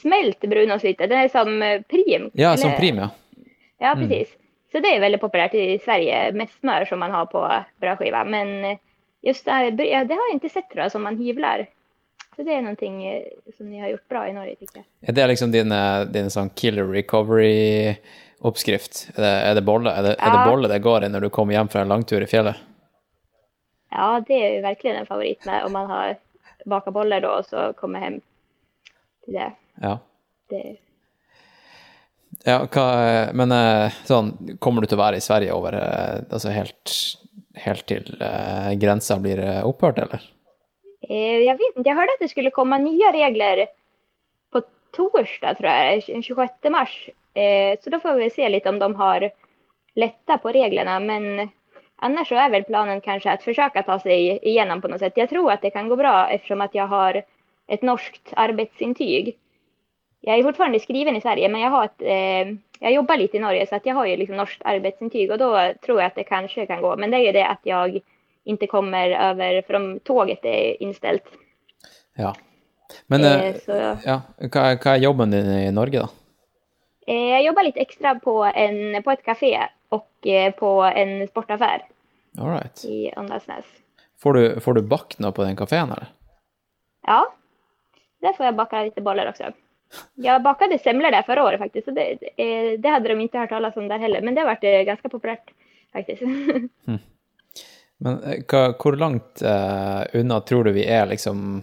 smält brunost lite, det är som eh, prim. Ja, som prim, ja. Ja, precis. Så det är väldigt populärt i Sverige, mest smör som man har på brödskiva. Men eh, just det, här, det har jag inte sett tror jag, som man hyvlar. Så det er någonting eh, som ni har gjort bra i Norge tycker jeg. Er det liksom din, din sånn killer recovery-oppskrift? Er, det- er det bolle er det, er det bolle det går i når du kommer hjem fra en langtur i fjellet? Ja, det er jo verkligen en favoritt med om man har baka boller da, og så kommer hjem til det. Ja. det ja hva, men eh, sånn, kommer du til å være i Sverige over eh, altså helt, helt til uh, grensa blir eh, opphørt, eller? Jeg vet ikke. Jeg hørte at det skulle komme nye regler på torsdag tror jeg. den 26 mars. Eh, så da får vi se litt om de har lätta på reglerna. Men annars så är väl planen kanske att försöka ta sig igenom på något sätt. Jag tror att det kan gå bra eftersom att jag har ett norskt arbetsintyg. Jag är fortfarande skriven i Sverige men jag, har ett, eh, jag jobbar lite i Norge så att jag har ju liksom norskt arbetsintyg och då tror jag att det kanske kan gå. Men det är ju det att jag inte kommer över, för om tåget är inställt. Ja. Men Eh, eh, så, ja, hva, hva er jobben din i Norge, da? Eh, jag jobbar lite extra på, en, på ett café och eh, på en sportaffär All right. i Åndalsnäs. Får du, får du bakt noe på den kafeen, eller? Ja, där får jag baka lite bollar också. Jag bakade semlor där förra året faktiskt, så det, eh, det hade de inte hört talas om där heller, men det har varit ganske ganska populärt faktiskt. [laughs] Men eh, hva, hvor langt uh, unna tror du vi er liksom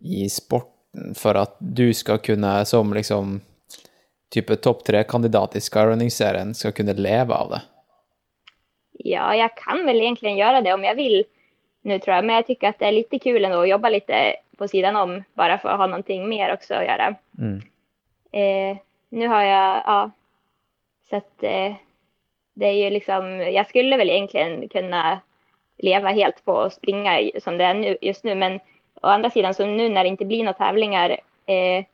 i sporten for at du skal kunne, som liksom type topp tre-kandidat i Skyrunning-serien, skal kunne leve av det? Ja, jeg kan vel egentlig gjøre det om jeg vil nå, tror jeg. men jeg syns att det er litt kul å jobbe litt på sidan om bare for å ha noe mer også å gjøre. Mm. Eh, nå har jeg ja, så att eh, det er jo liksom, Jeg skulle vel egentlig kunne leve helt på å springe som det er just nå, men å andra sidan så nå når det ikke blir noen tävlingar eh, eh,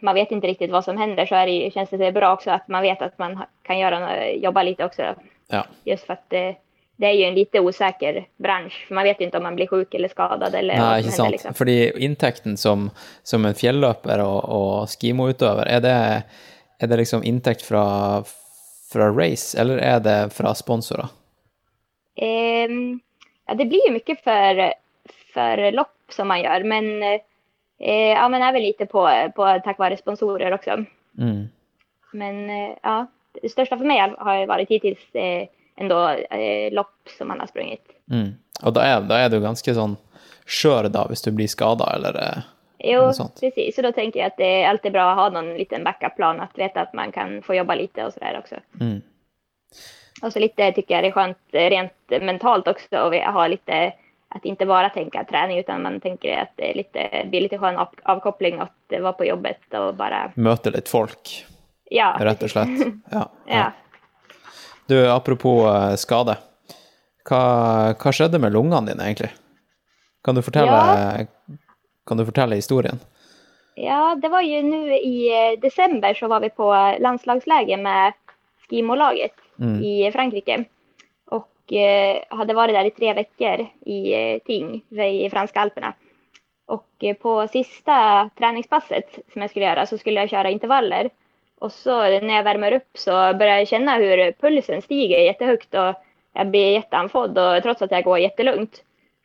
man vet inte riktigt vad som händer så är det, känns det bra också att man vet att man kan göra, jobba lite också. Ja. Just för att det, det är ju en lite osäker bransch. for Man vet ju inte om man blir sjuk eller skadad eller Nei, ikke sant. Liksom. Fordi inntekten som, som en fjelløper og, og skimoutøver, er det, er det liksom inntekt fra, fra race, eller er det fra sponsorer? Um, ja, det blir ju mycket för, för lopp som man gör, men eh, ja, men även lite på, på takk vare sponsorer også. Mm. Men eh, ja, det største for meg har vært varit hittills eh, ändå eh, lopp som han har sprunget. Mm. Og da er, da er du ganske sånn skjør da, hvis du blir skada, eller eh, Jo, precis. Så da tenker jeg at det alltid alltid bra å ha noen liten backup-plan, att veta at man kan få jobba litt og sådär också. mm. Och så lite tycker jag det är skönt eh, rent mentalt også å ha lite, att inte bara tänka träning utan man tänker att det är lite, blir lite skön av, avkoppling att eh, vara på jobbet och bara, Møte litt folk, ja. rett og slett. [laughs] Ja. Ja. Du, apropos eh, skade. Hva, hva skjedde med lungene dine, egentlig? Kan du fortelle, kan du fortelle historien? Ja, det var ju nu i desember december så var vi på landslagsläger med skimolaget Mm. i Frankrike. Och hadde hade varit där i tre veckor i eh, Ting i franska alperna. Och eh, på sista träningspasset som jag skulle göra så skulle jag köra intervaller. Och så när jag värmer upp så börjar jag känna hur pulsen stiger jättehögt och jag blir jätteandfådd och trots att jag går jättelugnt.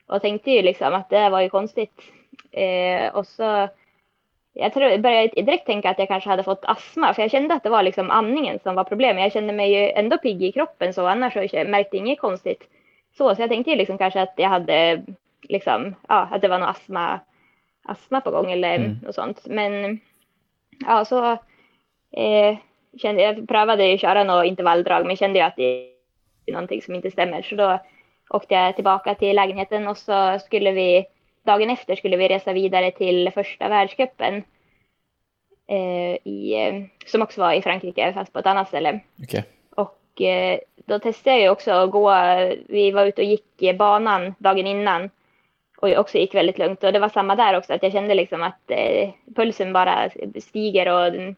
Och tänkte ju liksom att det var ju konstigt. Eh, så jag tror jag började direkt tänka att jag kanske hade fått astma för jag kände att det var liksom andningen som var problemet. Jag kände mig ju ändå pigg i kroppen så annars så jag märkte inget konstigt. Så, så jag tänkte ju liksom kanske att jag hade liksom, ja, att det var någon astma, astma på gång eller Mm. något sånt. Men ja, så eh, kände jag prövade ju köra något intervalldrag men kände ju att det är någonting som inte stämmer så då åkte jag tillbaka till lägenheten och så skulle vi dagen efter skulle vi resa vidare till första världscupen eh, i, eh, som också var i Frankrike fast på ett annat ställe. Okay. Och eh, då testade jag också att gå, vi var ute och gick eh, banan dagen innan och jag också gick väldigt lugnt och det var samma där också att jag kände liksom att eh, pulsen bara stiger och den-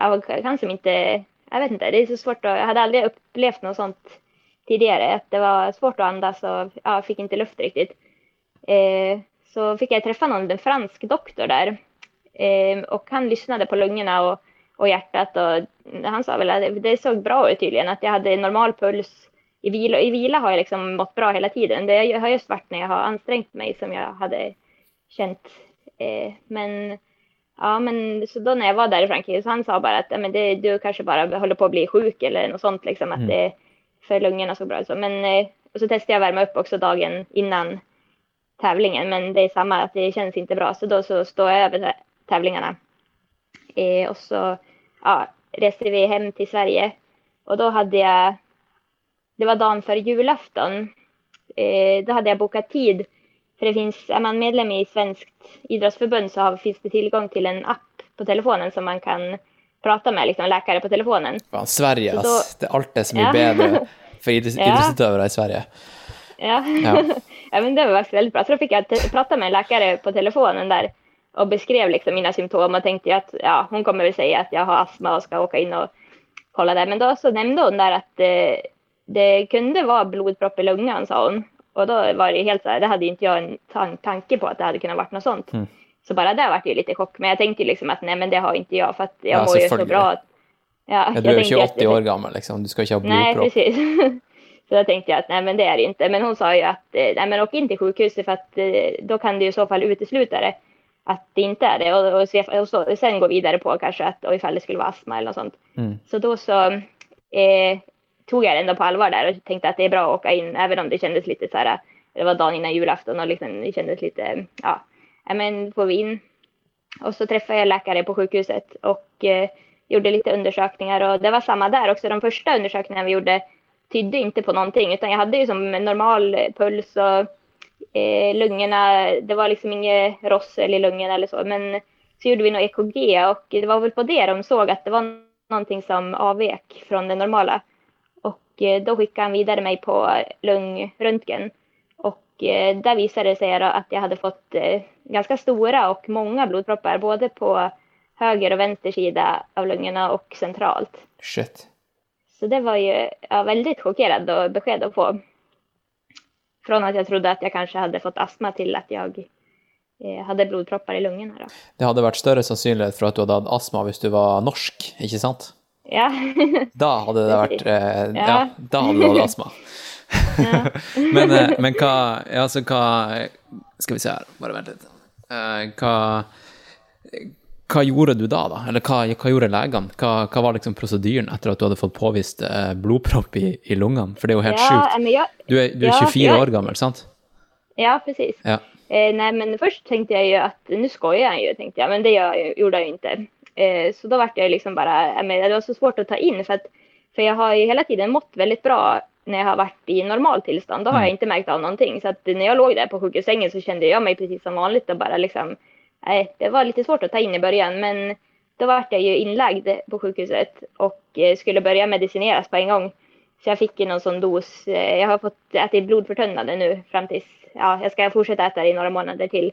jag kan som inte, jag vet inte, det är så svårt att, jag hade aldrig upplevt något sånt tidigare, att det var svårt att andas och ja, fick inte luft riktigt. Eh, så fick jag träffa någon, en fransk doktor där eh, och han lyssnade på lungorna och, och hjärtat och han sa väl att det- så såg bra ut tydligen, att jag hade normal puls i vila. I vila har jag liksom mått bra hela tiden. Det har just varit när jag har ansträngt mig som jag hade känt. Eh, men ja, men så då när jag var där i Frankrike så han sa bara att ja, men det, du kanske bara håller på att bli sjuk eller något sånt liksom att Mm. det för lungorna så bra så. Men och så testade jag värma upp också dagen innan tävlingen, men det är samma att det känns inte bra, så då så står jag över tä- tävlingarna. Eh, och så ja, reste vi hem till Sverige och då hade jag, det var dagen för julafton, eh, då hade jag bokat tid. För det finns, är man medlem i Svenskt idrottsförbund så har, finns det tillgång till en app på telefonen som man kan prata med liksom, läkare på telefonen. Fan, Sverige, då, ass. Det, alt alltid så mye Ja. bedre for [laughs] idrottsutövare Ja. i Sverige. Ja. Ja. [laughs] Ja. men det var faktiskt väldigt bra. Så då fick jag prata med en läkare på telefonen där och beskrev liksom mina symptom och tänkte ju att ja, hon kommer väl säga att jag har astma och ska åka in och kolla det. Men då så nämnde hon där att eh, det kunde vara blodpropp i lungan sa hon. Och då var det helt så här, det hade ikke inte jag en tan- tanke på att det hade kunnat vara något sånt. Mm. Så bara där var det ju lite chock. Men jag tänkte ju liksom att nej men det har inte jag för att jag Ja, mår ju så bra. Att, ja, Ja, du ikke att- 80 år gammel, liksom. Du skal ikke ha Nej, blodpropp. precis. [laughs] Så da tenkte jag att nej, men det är det inte. Men hon sa ju att eh, nej, men åk in till sjukhuset för att eh, då kan du i så fall utesluta det. Att det inte är det och, och, se, och så, sen gå vidare på kanske att och ifall det skulle vara astma eller något sånt. Mm. Så då så eh, tog jag det ändå på allvar där och tänkte att det är bra att åka in även om det kändes lite så här. Det var dagen innan julafton och liksom, det kändes lite ja, ja men får vi in. Och så träffade jag läkare på sjukhuset och eh, gjorde lite undersökningar och det var samma där också. De första undersökningarna vi gjorde tydde inte på någonting utan jag hade ju som en normal puls och eh, lungorna, det var liksom inget rossel i lungorna eller så. Men så gjorde vi något EKG och det var väl på det de såg att det var någonting som avvek från det normala. Och eh, då skickade han vidare mig på lungröntgen. Och eh, där visade det sig att jag hade fått eh, ganska stora och många blodproppar både på höger och vänster sida av lungorna och centralt. Shit. Så det var ju ja, väldigt chockerad och besked att få. Från att jag trodde att jag kanske hade fått astma till att jag eh, hade blodproppar i lungorna. Då. Det hadde vært større sannsynlighet for at du hadde hatt astma hvis du var norsk, ikke sant? Ja, [laughs] Da hadde det vært eh, ja. Ja. da hadde du hatt astma. [laughs] men, eh, men hva Altså, hva Skal vi se her, bare vent litt. Uh, hva hva gjorde du da, da? Eller hva, hva gjorde legene? Hva, hva, var liksom prosedyren etter at du hadde fått påvist eh, blodpropp i, i lungene? For det er jo helt ja, sjukt. Ja, du er, du er 24 ja, år gammel, sant? Ja, precis. Ja. Eh, nei, men først tenkte jeg jo at, nå skoier jeg jo, tenkte jeg, men det jeg, gjorde jeg jo ikke. Eh, så da ble jeg liksom bare, men det var så svårt å ta inn, for, at, for jeg har jo hele tiden mått veldig bra når jeg har vært i normal tilstand. Da har jeg ikke merket av ting. Så at når jeg lå der på sjukhussängen så kjente jeg meg precis som vanlig. og bare liksom, det var lite svårt att ta in i början, men då var jag ju inlagd på sjukhuset och eh, skulle börja medicineras på en gång. Så jag fick någon sån dos. Eh, jag har fått äta blodförtunnande nu fram tills, ja, jag ska fortsätta äta det i några månader till.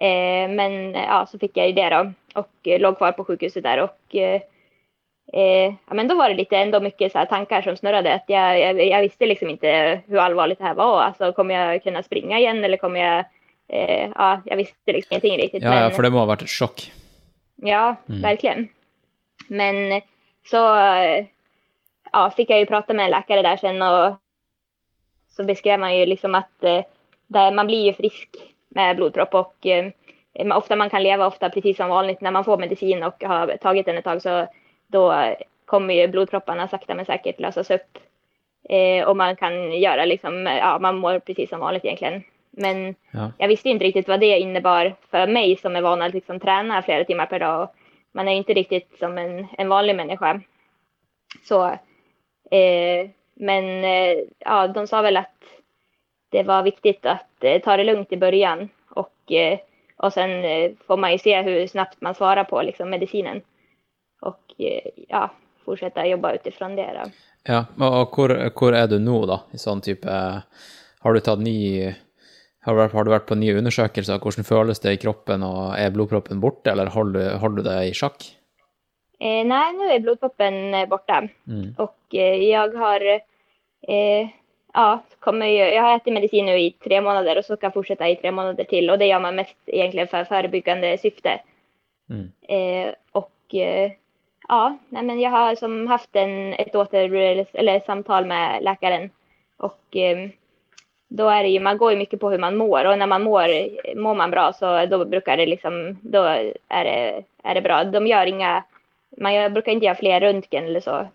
Eh, men ja, så fick jag ju det då och låg kvar på sjukhuset där och eh, ja, men då var det lite ändå mycket så tankar som snurrade. Att jag, jag, jag, visste liksom inte hur allvarligt det här var. Alltså, kommer jag kunna springa igen eller kommer jag... Eh, ja, jeg visste liksom ingenting riktig. Ja, ja, for det må ha vært et sjokk? Ja, mm. verkligen. Men så ja, fikk jeg jo prate med en läkare der sen og så beskrev man jo liksom at det, man blir jo frisk med blodpropp og eh, ofta man kan leve ofta precis som vanligt när man får medicin och har tagit den ett tag så då kommer ju blodpropparna sakta men säkert lösas upp. Eh, och man kan göra liksom, ja man mår precis som vanligt egentligen. Men ja. jag visste inte riktigt vad det innebar för mig som är van att liksom träna flera timmar per dag. Man är inte riktigt som en, en vanlig människa. Så, eh, men eh, ja, de sa väl att det var viktigt att eh, ta det lugnt i början och, eh, och sen eh, får man ju se hur snabbt man svarar på liksom, medicinen och eh, ja, fortsätta jobba utifrån det. Då. Ja, och var, är du nu då? I sån typ, har du tagit ny har du, vært på nye undersøkelser? Hvordan føles det i kroppen, og er blodproppen borte, eller holder, holder du det i sjakk? Eh, nei, nå er blodproppen borte. borta. Mm. Og eh, jeg har, eh, ja, kommer jeg har ätit medisin i tre måneder, og så skal jeg fortsette i tre måneder til. Og det gjør man mest egentlig for forebyggende syfte. Mm. Eh, och eh, ja, nei, men jeg har som hatt en, et åter, eller samtale med läkaren. Och då är det ju, man går ju mycket på hur man mår och när man mår, mår man bra så då brukar det liksom, då är det, är det bra. De gör inga, man brukar inte göra fler röntgen eller så,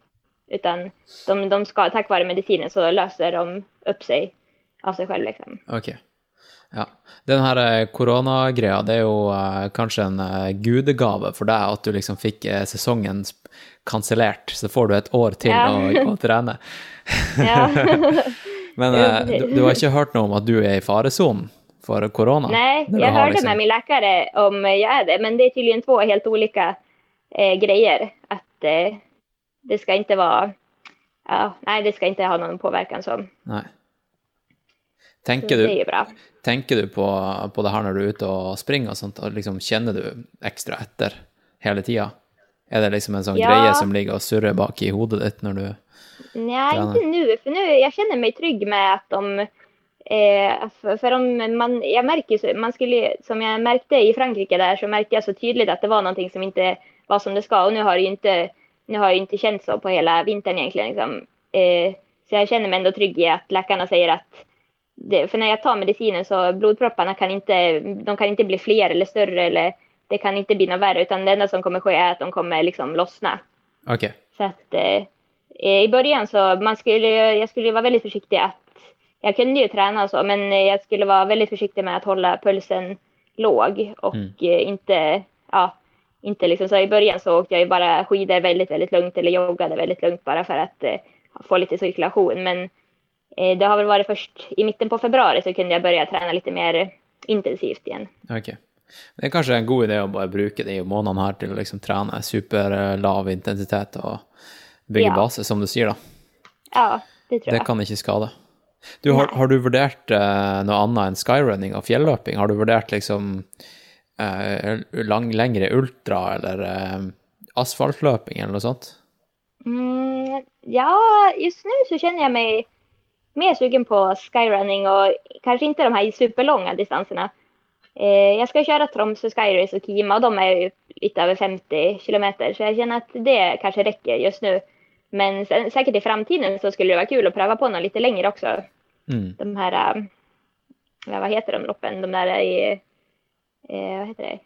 utan de, de ska, tack vare medicinen så löser de upp sig av sig själv liksom. Okej. Okay. Ja. Den her koronagreia, det er jo uh, kanskje en uh, gudegave for deg at du liksom fikk uh, sesongen kansellert, så får du et år til ja. å, å trene. ja. [laughs] Men eh, du, du, har ikke hørt noe om at du er i farezonen for korona? Nei, jeg hørte liksom... med min lege om jeg er det, men det er tydeligvis två helt ulike eh, greier. At eh, det skal ikke være ja, Nei, det skal ikke ha noen påverkan sånn. Nei. Tenker du, tenker du på, på det her når du er ute og springer og sånt, og liksom kjenner du ekstra etter hele tiden? Er det liksom en sånn ja. greie som ligger og surrer bak i hodet ditt når du Nej, inte nu. För nu jag känner mig trygg med att de... Eh, för, för om man, jag märker man skulle, som jag märkte i Frankrike där så märkte jag så tydligt att det var någonting som inte var som det ska. Och nu har det ju inte, nu har det inte känts så på hela vintern egentligen. Liksom. Eh, så jag känner mig ändå trygg i att läkarna säger att det, för när jag tar medicinen så blodpropparna kan inte, de kan inte bli fler eller större eller det kan inte bli något värre utan det enda som kommer ske är att de kommer liksom lossna. Okej. Okay. Så att eh, Eh, i början så man skulle, jag skulle vara väldigt försiktig att jag kunde ju träna och så, men jag skulle vara väldigt försiktig med att hålla pulsen låg och mm. Eh, inte, ja, inte liksom så i början så åkte jag bara skidor väldigt, väldigt lugnt eller joggade väldigt lugnt bara för att eh, få lite cirkulation. Men eh, det har väl varit först i mitten på februari så kunde jag börja träna lite mer intensivt igen. Okej. Okay. Det är kanske en god idé att bara bruka de månaderna här till att liksom träna superlav intensitet och bygge ja. base, som du sier, da. Ja, det tror jeg. Det kan ikke skade. Du, har, har, du vurdert uh, noe annet enn skyrunning og fjelløping? Har du vurdert liksom uh, lang, lengre ultra eller uh, asfaltløping eller noe sånt? Mm, ja, just nu så kjenner jeg meg mer sugen på skyrunning og kanskje ikke de her superlange distansene. Eh, jeg skal kjøre Tromsø Skyrace og Kima og de er jo litt over 50 kilometer så jeg kjenner at det kanskje rekker just nu. Men sikkert i fremtiden så skulle det være kul å prøve på noe litt lenger også. Mm. De her äh, ja, vad heter de loppen, de der i, Hva vad heter det,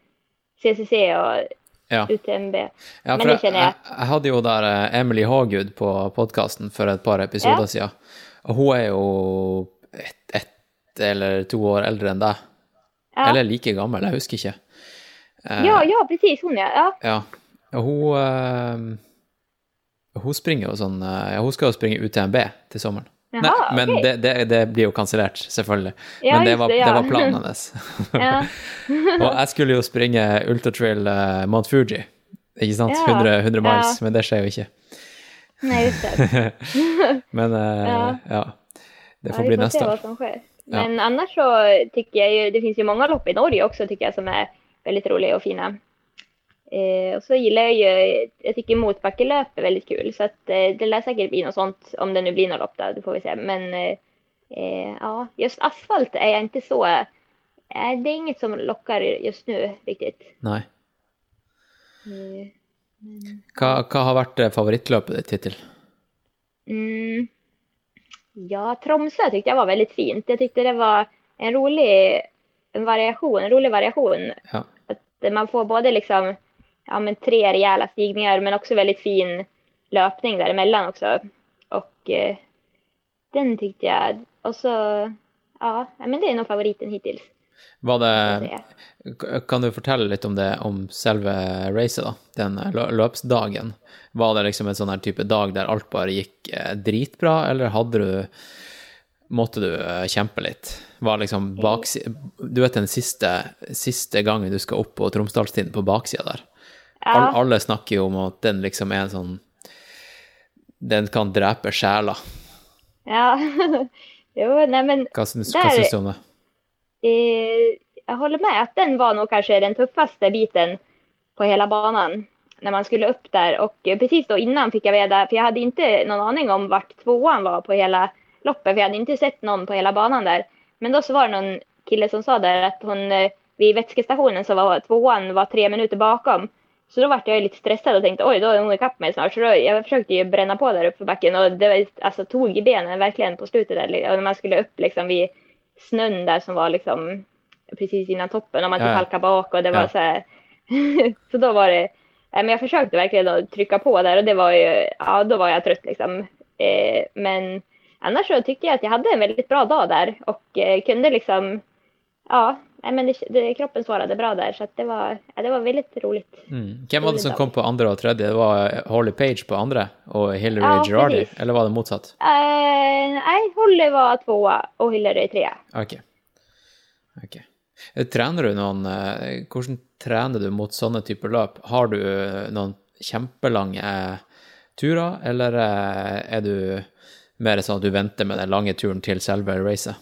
CCC og Ja. UTMB. Ja, Men det kjenner jeg, jeg. jeg hadde jo der eh, Emily Haagud på podkasten for et par episoder Ja. siden. Og hun er jo ett et, eller to år eldre enn deg. Ja. Eller like gammel, jeg husker ikke. Eh, Ja, ja, precis. Hun, ja. ja. Og hun eh, Hun springer jo sånn eh, ja, Hun skal jo springe UTMB til sommeren. Jaha, Nei, men okay. det, det, det blir jo kansellert, selvfølgelig. Ja, men det var, det, ja. var planen hennes. [laughs] ja. [laughs] Og jeg skulle jo springe ultratrail uh, Mount Fuji, ikke sant? Ja, 100, 100 miles, men det skjer jo ikke. Nei, just det. [laughs] Men uh, ja. Det får bli neste år. Men annars så tycker jag ju, det finns ju många lopp i Norge också tycker jag som är väldigt roliga och fina. Eh, og så gillar jag ju, jag tycker motbackelöp är väldigt kul så att eh, det lär säkert bli något sånt om det nu blir något lopp där, det får vi se. Men eh, eh, ja, just asfalt är jag inte så, eh, det är inget som lockar just nu riktigt. Nei. Eh, Hva, hva har vært eh, favorittløpet ditt hittil? Mm. Ja, Tromsø tyckte jag var väldigt fint. Jag tyckte det var en rolig en variation, en rolig variation. Ja. Att man får både liksom, ja, men tre rejäla stigningar men också väldigt fin löpning däremellan också. Och eh, den tyckte jag. Och så, ja, men det är nog favoriten hittills. Var det Kan du fortelle litt om det, om selve racet, da? Den eh, løpsdagen. Var det liksom en sånn her type dag der alt bare gikk eh, dritbra, eller hadde du Måtte du eh, kjempe litt? Var liksom baks... Du vet den siste, siste gangen du skal opp på Tromsdalstind, på baksida der. All, alle snakker jo om at den liksom er en sånn Den kan drepe sjela. ja. [laughs] jo, neimen Hva syns, hva syns du om det? jeg holder med at den var nå kanskje den tøffeste biten på hele banen när man skulle upp där och eh, precis då innan fick jag veta, för jag hade inte någon aning om vart tvåan var på hela loppet, för jag hade inte sett någon på hela banan där. Men då så var det någon kille som sa där att hon ved vid vätskestationen så var tvåan var tre minuter bakom. Så da ble jeg litt lite og tenkte oi, da då är hon kapp meg snart. Så jeg forsøkte försökte å brenne på der oppe på backen og det altså, tok tog i benen virkelig på slutten. Der, og når man skulle opp liksom i snøen der som var liksom precis innan toppen og man skulle typ bak og det var Ja. så [laughs] da var det, men jeg forsøkte verkligen å trykke på der, og det var jo ja da var jeg trøtt, liksom. Eh, men annars så tyckte jeg at jeg hadde en veldig bra dag der, og kunne kunde liksom, ja, men det, det, kroppen svarade bra där så det var, ja, det var väldigt roligt. Mm. Hvem var det som kom på andre og tredje? Det var Holly Page på andre og Hillary Ja, Girardi, precis. eller var det motsatt? Uh, nej, Holly var tvåa och Hillary trea. Ok. Ok. Eh, Trener du noen eh, Hvordan trener du mot sånne typer løp? Har du eh, noen kjempelange eh, turer, eller eh, er du mer sånn at du venter med den lange turen til selve racet?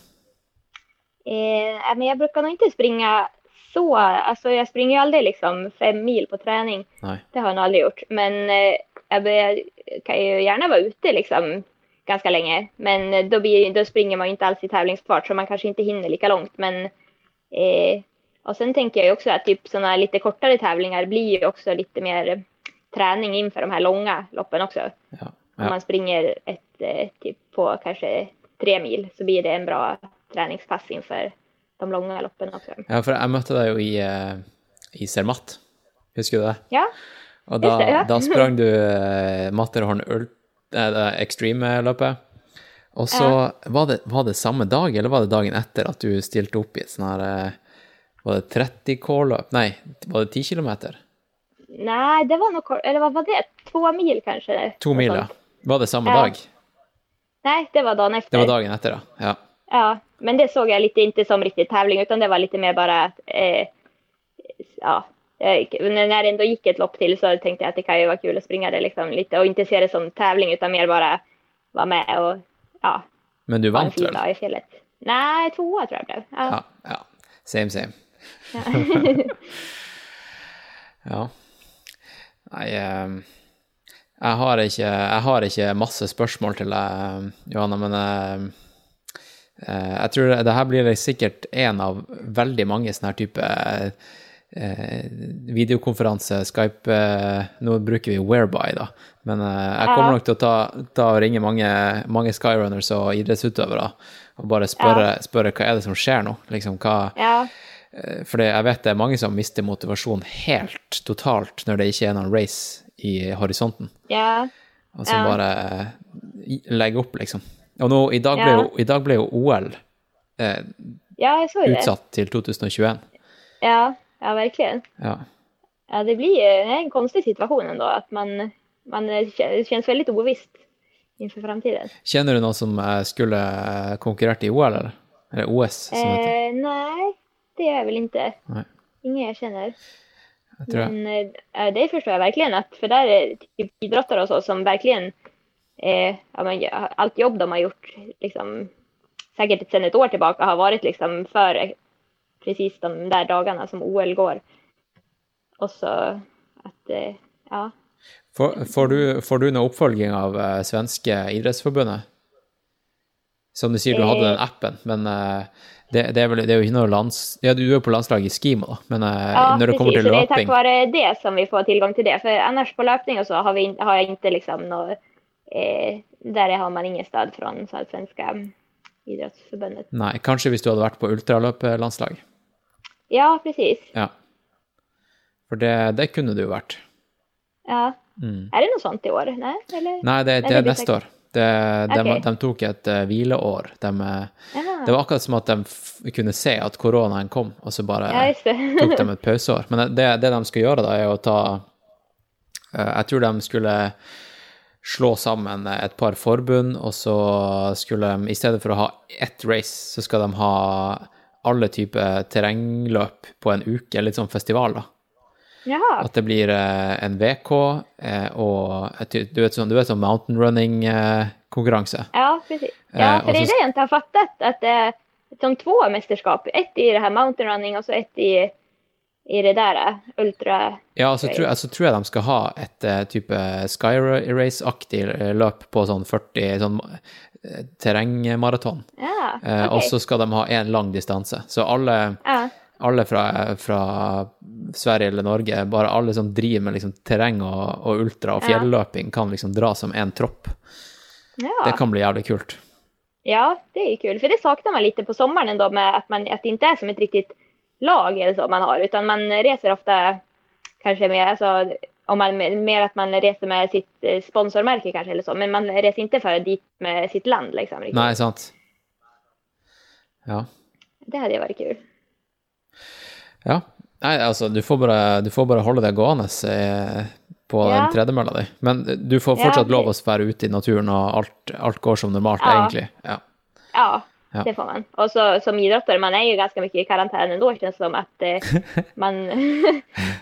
Eh, men jag brukar nog inte springa så, alltså jag springer ju aldrig liksom fem mil på träning. Nej. Det har jag nog aldrig gjort. Men eh, jag kan ju gärna vara ute liksom ganska länge. Men eh, då, blir, då springer man ju inte alls i tävlingsfart så man kanske inte hinner lika långt. Men, eh, och sen tänker jag ju också att typ sådana lite kortare tävlingar blir ju också lite mer träning inför de här långa loppen också. Ja. Om man springer ett eh, typ på kanske tre mil så blir det en bra träningspass innenfor de lange loppene også. ja, for jeg møtte deg jo i, eh, i Zermatt. Husker du det? Ja, Og da, det, ja. da sprang du eh, Matterhorn Extreme-løpet. Og så var, det, var det samme dag, eller var det dagen etter at du stilte opp i et sånn her eh, Var det 30K-løp? Nei, var det 10 kilometer? Nei, det var noe eller var det? to mil kanskje? To mil, ja. Var det samme Ja. dag? Nei, det var dagen etter. Det var dagen etter, da. Ja. Ja, men det så jeg litt ikke som riktig tävling utan det var litt mer bara, eh, ja, når jeg ändå gick ett lopp til, så tenkte jeg at det kan jo være kul å springe det liksom litt, og ikke se det som tävling utan mer bare være med og ja, Men du vant vel? Nei, i fjället. Nej, tvåa tror jeg ble. Ja. Ja. ja. Same, same. Ja. [laughs] Ja. Nei eh, jeg, har ikke, jeg har ikke masse spørsmål til deg, Johanna, men eh, eh, jeg tror det, det her blir sikkert en av veldig mange sånne her type eh, videokonferanse, Skype eh, Nå bruker vi Whereby, da, men eh, jeg kommer nok til å ta, ta og ringe mange, mange Skyrunners og idrettsutøvere og bare spørre, spørre hva er det som skjer nå, liksom hva ja. eh, For jeg vet det er mange som mister motivasjon helt totalt når det ikke er noen race i horisonten. Ja. Og som bare eh, legger opp, liksom. Og nå, i dag ble, jo, i dag ble jo OL eh, ja, jeg så det. utsatt til 2021. Ja, ja, verkligen. Ja. Ja, det blir eh, en konstig situasjon ennå. At man, man kjennes veldig det innenfor framtiden. Kjenner du noen som eh, skulle eh, konkurrert i OL, eller? Eller OS, som det heter. Eh, Nei, det gjør jeg vel ikke. Nei. Ingen jag känner. Jeg tror jeg. Men eh, det förstår jag verkligen, att, för där är typ idrottare och så som verkligen, eh, ja, men, ja, allt jobb de har gjort, liksom, säkert sedan ett år tillbaka, har varit liksom för eh, precis de där dagarna som OL går. Och så att, eh, ja. Får, får, du, får du noe oppfølging av eh, svenske idrettsforbundet? Som du sier, du hadde Eh. den appen, men eh, det, det, er vel, det er jo ikke noe lands... Ja, du er på landslaget i skimo, men eh, Ja, når det kommer precis. til Så det er tack være det som vi får tilgang til det. For annars på løpning och så har, vi, har jeg ikke liksom något, eh, der har man ingen sted fra den svenske Svenska idrottsförbundet. Nei, kanskje hvis du hadde vært på ultraløpelandslag? Ja, precis. Ja. For det, det kunne du jo vært. Ja. Mm. Er det noe sånt i år? Nei, eller? Nei, det, det er neste år. Det, de, okay. de tok et uh, hvileår. De, det var akkurat som at de kunne se at koronaen kom, og så bare Ja, [laughs] tok de et pauseår. Men det, det de skal gjøre, da, er å ta uh, Jeg tror de skulle slå sammen et par forbund, og så skulle de, i stedet for å ha ett race, så skal de ha alle typer terrengløp på en uke, litt sånn festival, da. Jaha. At det blir eh, en VK eh, og et, du vet sånn, du vet sånn mountain running-konkurranse. Ja, precis. Eh, Ja, for för det er det jag inte har fattet, at det er sånn två mesterskap. Ett i det her mountain running og så ett i, i det där eh, ultra... Ja, så tror, jeg, så tror jeg de skal ha et uh, type Sky Race-aktig eh, løp på sånn 40 sånn uh, terrengmaraton. Ja, okay. uh, Og så skal de ha én lang distanse. Så alle, Ja, alle fra, fra Sverige eller Norge, bare alle som driver med liksom terreng og, og ultra og fjelløping, kan liksom dra som én tropp. ja. Det kan bli jævlig kult. Ja, det er kult. For För det sakner man litt på sommeren, ändå med at, man, at det ikke er som et riktigt lag eller så man har. Utan man reser ofta kanske mer, alltså, om man, mer att man reser med sitt eh, sponsormärke kanske eller så. Men man reser inte för dit med sitt land liksom. Riktigt. Nei, sant? Ja. Det hade varit kul. Ja. Nei, altså, du får bare, du får bare holde deg gående eh, på Ja. den tredemølla di. Men du får fortsatt ja. lov å være ute i naturen, og alt, alt går som normalt, Ja. egentlig. Ja. Ja, Ja. det får man. Og så som idretter, man er jo ganska mycket i karantän ändå känns det som att eh, [laughs] man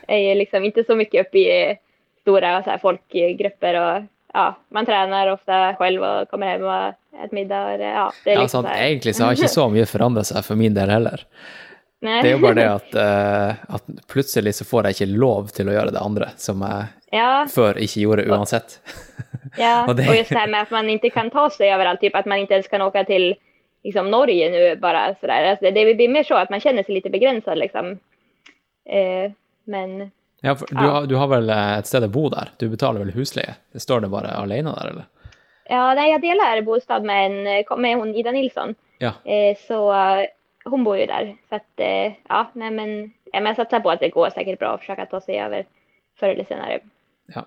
är [laughs] ju liksom inte så mycket uppe i store stora så här, folkgrupper och ja, man tränar ofta själv och kommer hem och äter middag. Och ja, det är ja, liksom sant. så. Egentlig så har ikke så mye forandret seg for min del heller. Nei. Det er jo bare det at, uh, at plutselig så får jeg ikke lov til å gjøre det andre, som jeg Ja, før ikke gjorde uansett. ja. [laughs] og, det... og just det her med at man ikke kan ta seg overalt, typ at man ikke ens kan åke till liksom, Norge nu bara sådär. Alltså, det blir mer så att man känner sig lite begränsad liksom. Eh, men Ja, for du, har, du har vel eh, et sted å bo der? Du betaler vel husleie? Det står det bare alene der, eller? Ja, nei, jeg deler bostad med, en, med hun, Ida Nilsson. Ja. Eh, så hun hon bor jo der. Så at, eh, ja, nei, men, ja, men jag satsar på at det går sikkert bra å forsøke å ta seg over før eller senere. ja.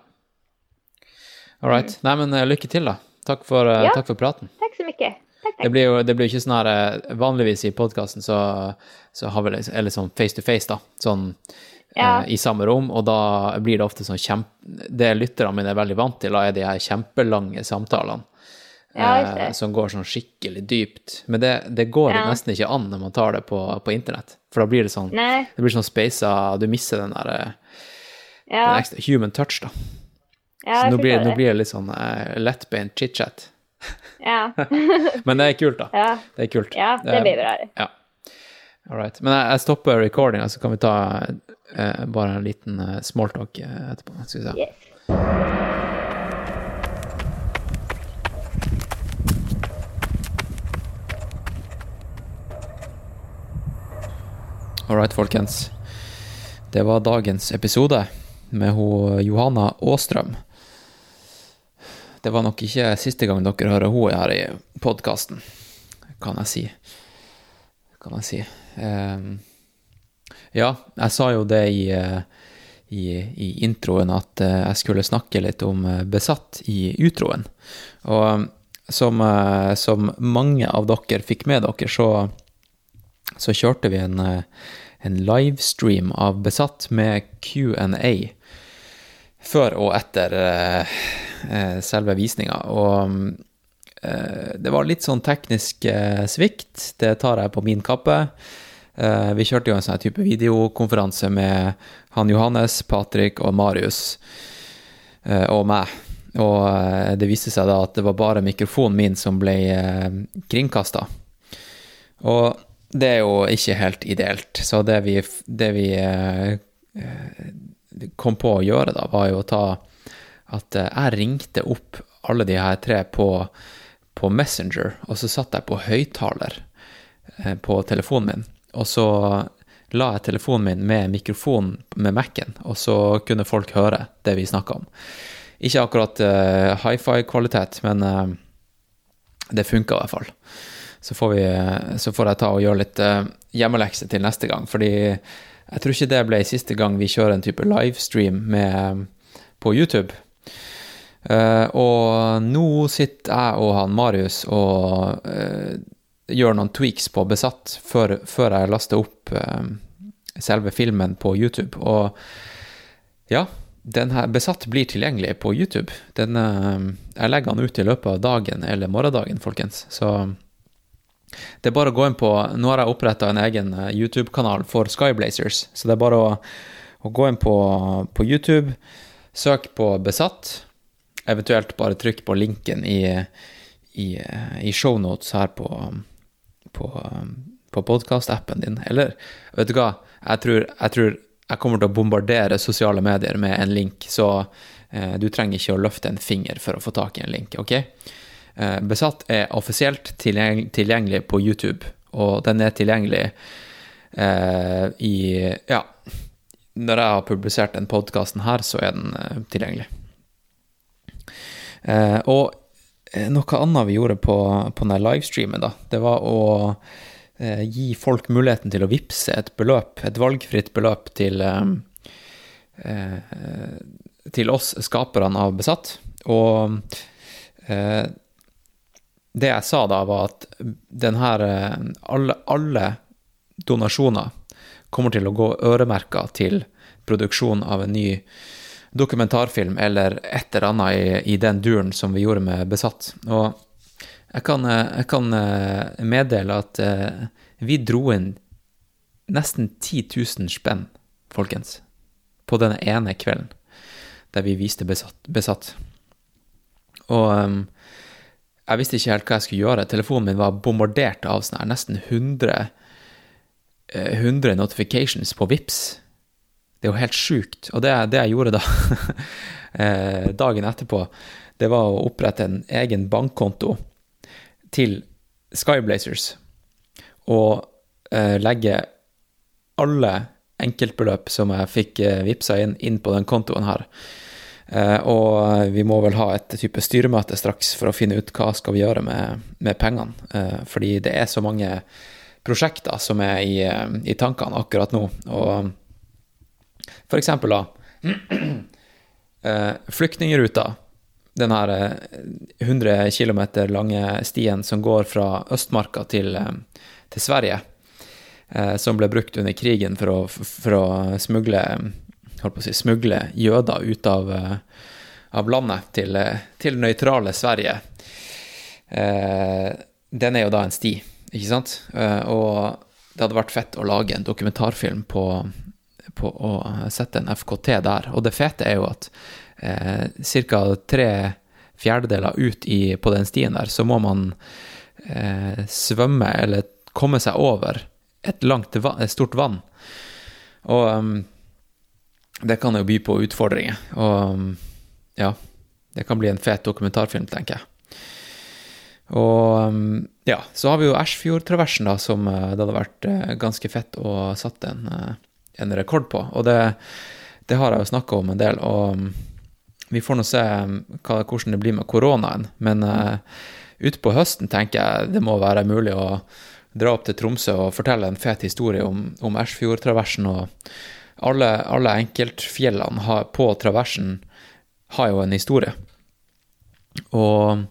All right. Nei, men eh, lykke til, da. Takk for, eh, Ja. takk for praten. Takk så mycket. Det blir jo det blir ikke sånn her eh, Vanligvis i podkasten så, så har vi liksom, eller sånn face to face, da. Sånn Ja. eh, i samme rom, og da blir det ofte sånn kjempe... Det lytterne mine er veldig vant til, da er de her kjempelange samtalene. Ja, eh, som går sånn skikkelig dypt. Men det, det går Ja. nesten ikke an når man tar det på, på internett. For da blir det sånn Nei. Det blir sånn speisa Du mister den der eh, den ekstra human touch, da. ja Så nå blir, nå det. blir det litt sånn eh, lettbeint chit-chat. Ja, [laughs] Men det er kult, da. ja, Det er kult. ja, det Eh, blir bra. Ja. All right. Men jeg, jeg stopper recordinga, så kan vi ta eh, bare en liten eh, smalltalk eh, etterpå. Skal vi se. Yes. All right, folkens. Det var dagens episode med ho Johanna Åstrøm. Det var nok ikke siste gang dere hører henne her i podkasten, kan jeg si. Kan jeg si. Um, Ja, jeg sa jo det i, eh, i, i introen at eh, jeg skulle snakke litt om eh, Besatt i utroen. Og som, som mange av dere fikk med dere, så, så kjørte vi en, en livestream av Besatt med Q&A før og etter selve visninga. Og det var litt sånn teknisk svikt, det tar jeg på min kappe. Eh, vi kjørte jo en sånn type videokonferanse med han Johannes, Patrick og Marius eh, og meg. Og eh, det viste seg da at det var bare mikrofonen min som ble kringkasta. Og det er jo ikke helt ideelt. Så det vi, det vi kom på å gjøre, da, var jo å ta at jeg ringte opp alle de her tre på, på Messenger, og så satt jeg på høyttaler på telefonen min. Og så la jeg telefonen min med mikrofonen med Mac-en, og så kunne folk høre det vi snakka om. Ikke akkurat uh, eh, hifi-kvalitet, men uh, det funka i hvert fall. Så får, vi, så får, jeg ta og gjøre litt uh, hjemmelekse til neste gang, fordi jeg tror ikke det ble siste gang vi kjører en type livestream med, på YouTube. Uh, og nå sitter jeg og han Marius og uh, gjør noen tweaks på Besatt før, før jeg laster opp uh, selve filmen på YouTube. Og ja, den her Besatt blir tilgjengelig på YouTube. Den, jeg legger den ut i løpet av dagen eller morgendagen, folkens. Så det er bare å gå inn på Nå har jeg oppretta en egen YouTube-kanal for Skyblazers, så det er bare å, å gå inn på, på, YouTube, søk på Besatt, eventuelt bare trykk på linken i, i, i shownotes her på, på, på podkastappen din. Eller vet du hva, jeg tror, jeg tror, jeg kommer til å bombardere sosiale medier med en link, så eh, du trenger ikke å løfte en finger for å få tak i en link, ok? Eh, Besatt er offisielt tilgjengelig på YouTube, og den er tilgjengelig eh, i Ja, når jeg har publisert den podkasten her, så er den eh, tilgjengelig. Eh, og Eh, noe annet vi gjorde på, på denne livestreamen, da, det var å eh, gi folk muligheten til å vippse et beløp, et valgfritt beløp, til, eh, eh til oss skaperne av Besatt. Og eh, det jeg sa da, var at denne, eh, alle, alle donasjoner kommer til å gå øremerka til produksjon av en ny dokumentarfilm eller et eller annet i, i, den duren som vi gjorde med Besatt. Og jeg kan, jeg kan eh, meddele at eh, vi dro inn nesten 10 000 spenn, folkens, på denne ene kvelden der vi viste Besatt. besatt. Og um, jeg visste ikke helt hva jeg skulle gjøre. Telefonen min var bombardert av sånn nesten 100, 100 notifications på VIPS det er jo helt sjukt. Og det, det jeg gjorde da, [laughs] eh, dagen etterpå, det var å opprette en egen bankkonto til Skyblazers og eh, legge alle enkeltbeløp som jeg fikk eh, vippsa inn, inn på den kontoen her. Eh, og vi må vel ha et type styremøte straks for å finne ut hva skal vi gjøre med, med pengene. Eh, fordi det er så mange prosjekter som er i, eh, i tankene akkurat nå. og for eksempel, da. [clears throat] Eh, flyktningruta. Den her 100 eh, km lange stien som går fra Østmarka til, eh, til Sverige. Som ble brukt under krigen for å, for å smugle, si, smugle jøder ut av, av landet til, til nøytrale Sverige. Den er jo da en sti, ikke sant? Og det hadde vært fett å lage en dokumentarfilm på, på å sette en FKT der. Og det fete er jo at eh, ca. tre fjerdedeler ut i, på den stien der, så må man eh, svømme eller komme seg over et langt, et stort vann. Og um, det kan jo by på utfordringer. Og um, ja, det kan bli en fet dokumentarfilm, tenker jeg. Og ja, så har vi jo Ersfjordtraversen, da, som det hadde vært ganske fett å satt en uh, en rekord på. Og det, det har jeg jo snakka om en del, og um, vi får nå se um, hva, hvordan det blir med koronaen. Men uh, utpå høsten tenker jeg det må være mulig å dra opp til Tromsø og fortelle en fet historie om, om Ersfjordtraversen. Og alle, alle enkeltfjellene har, på traversen har jo en historie. Og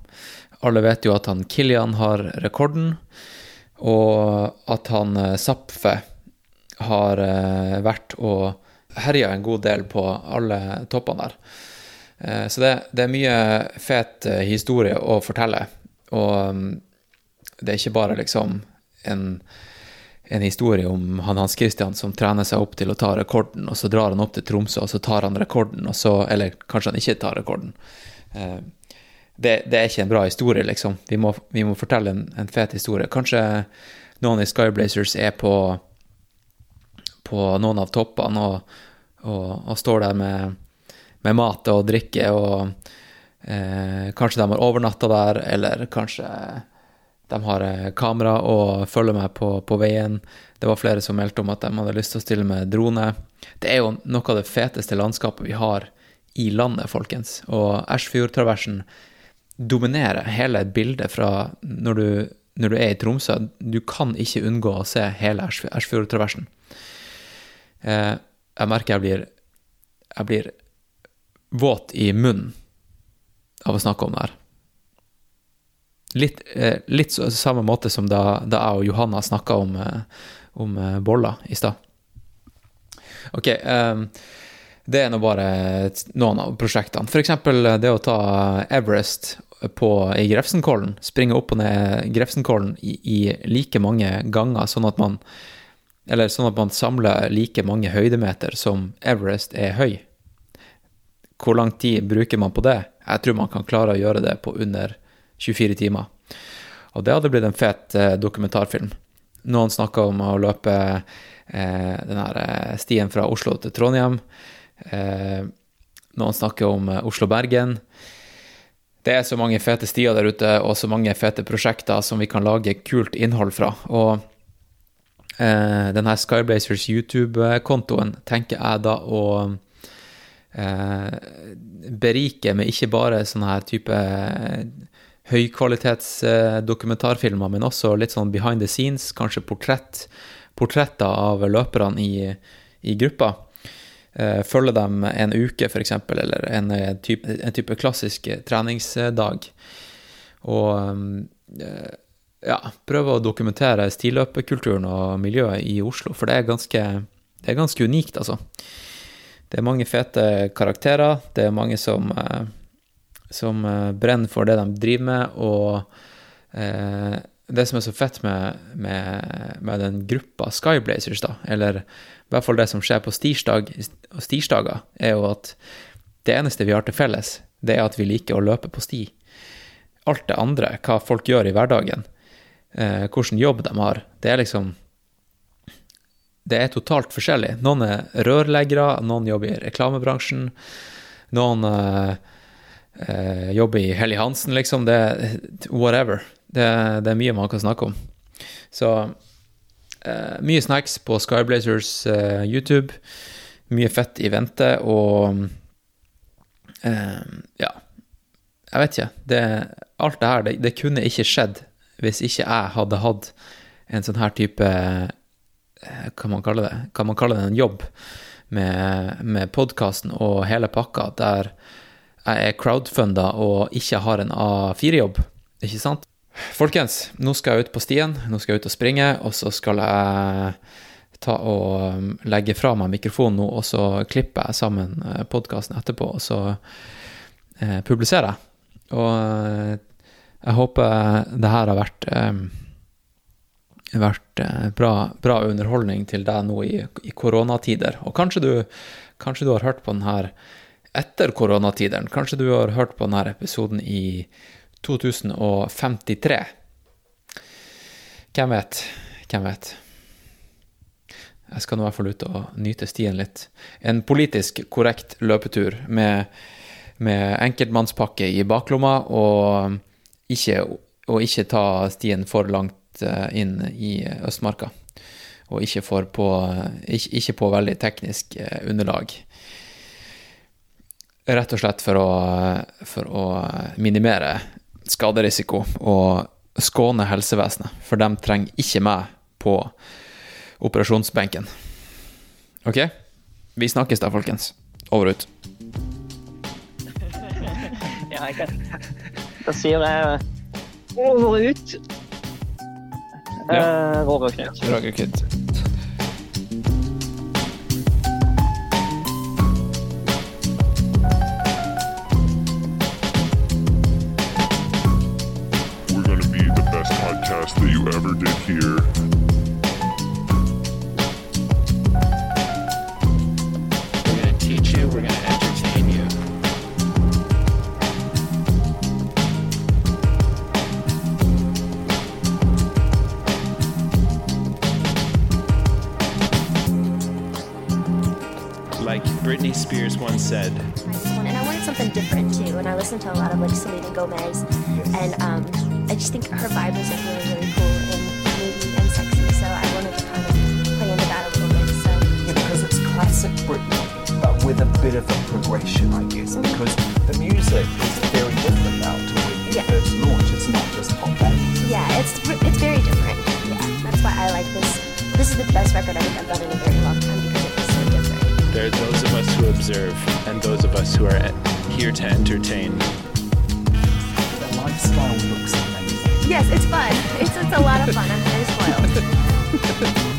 alle vet jo at han Kilian har rekorden, og at han eh, Zapfe har eh, vært og herja en god del på alle toppene der. Eh, så det, det er mye fet historie å fortelle. Og mm, det er ikke bare liksom en, en historie om han Hans Christian som trener seg opp til å ta rekorden, og så drar han opp til Tromsø, og så tar han rekorden, og så Eller kanskje han ikke tar rekorden det, det, er ikke en bra historie, liksom. Vi må, vi må fortelle en, en, fet historie. Kanskje noen i Skyblazers er på, på noen av toppene og, og, og står der med, med, mat og drikke, og eh, kanskje de har overnatta der, eller kanskje de har eh, kamera og følger med på, på, veien. Det var flere som meldte om at de hadde lyst til å stille med drone. Det er jo noe av det feteste landskapet vi har i landet, folkens. Og Ersfjordtraversen dominerer hele bildet fra når du, når du, er i Tromsø. Du kan ikke unngå å se hele Ersfjordtraversen. Eh, jeg merker jeg blir, jeg blir våt i munnen av å snakke om det her. Litt, eh, litt samme måte som da, da jeg og Johanna snakka om, eh, om boller i stad. Ok. Det er nå bare noen av prosjektene. F.eks. det å ta Everest på, i Grefsenkollen, springe opp og ned Grefsenkollen i, i, like mange ganger, sånn at man Eller sånn at man samler like mange høydemeter som Everest er høy. Hvor lang tid bruker man på det? Jeg tror man kan klare å gjøre det på under 24 timer. Og det hadde blitt en fet eh, dokumentarfilm. Noen snakka om å løpe eh, den her eh, stien fra Oslo til Trondheim. Eh, noen snakker om eh, Oslo-Bergen det er så mange fete stier der ute, og så mange fete prosjekter som vi kan lage kult innhold fra. Og eh, denne Skyblazers YouTube-kontoen tenker jeg da å eh, berike med ikke bare sånne her type eh, høykvalitetsdokumentarfilmer, men også litt sånn behind the scenes, kanskje portrett, portretter av løperne i, i gruppa. Eh, følge dem en uke, f.eks., eller en eh, type, en type, klassisk treningsdag. Og ja, prøve å dokumentere stilløperkulturen og miljøet i Oslo, for det er ganske, det er ganske unikt, altså. Det er mange fete karakterer, det er mange som, som brenner for det de driver med, og eh, det som er så fett med, med, med den gruppa Skyblazers, da, eller i hvert fall det som skjer på stirsdag, stirsdager, er jo at det eneste vi har til felles, det er at vi liker å løpe på sti. Alt det andre, hva folk gjør i hverdagen, eh, hvilken jobb de har, det er liksom Det er totalt forskjellig. Noen er rørleggere, noen jobber i reklamebransjen, noen eh, eh jobber i Helly Hansen, liksom. Det er whatever. Det, det, er mye man kan snakke om. Så Uh, mye snacks på Skyblazers uh, YouTube. Mye fett i vente, og uh, Ja. Jeg vet ikke. Det, alt det her, det, det, kunne ikke skjedd hvis ikke jeg hadde hatt en sånn her type Hva man kaller det? Kan man kalle det en jobb med, med podkasten og hele pakka, der jeg er crowdfunda og ikke har en A4-jobb, ikke sant? Folkens, nå skal jeg ut på stien, nå skal jeg ut og springe, og så skal jeg ta og legge fra meg mikrofonen nå, og så klipper jeg sammen eh, podkasten etterpå, og så eh, publiserer jeg. Og eh, jeg håper det her har vært, eh, vært bra, bra, underholdning til deg nå i, i koronatider. Og kanskje du, kanskje du har hørt på den her etter koronatideren. Kanskje du har hørt på denne episoden i 2053. Hvem vet? Hvem vet? Jeg skal nå i hvert fall ut og nyte stien litt. En politisk korrekt løpetur med, med enkeltmannspakke i baklomma, og ikke, og ikke ta stien for langt eh, inn i Østmarka. Og ikke, på, ikke, ikke på veldig teknisk eh, underlag. Rett og slett for å, for å minimere skaderisiko og skåne helsevesenet, for de trenger ikke meg på operasjonsbenken. Ok? Vi snakkes da, folkens. Over og ut. [laughs] Ja, jeg kan. Da sier jeg over og ut. Eh, Roger Knut. Roger Kid. We're going to be the best podcast that you ever did hear. Said, this and I wanted something different too. And I listened to a lot of like Selena Gomez, and um, I just think her vibe was like really, really cool and moody and sexy. So I wanted to kind of play into that a little bit. So Yeah, because it's classic Britney, but with a bit of a progression, I guess. Because the music is very different now to when you Yeah. first launched. It's not just pop band. yeah, it's it's very different. Yeah, that's why I like this. This is the best record I think I've done in a very long time because it is so different. there are those of us who observe who are here to entertain. The lifestyle looks amazing. Yes, it's fun. It's it's a lot of fun. I'm very spoiled. [laughs]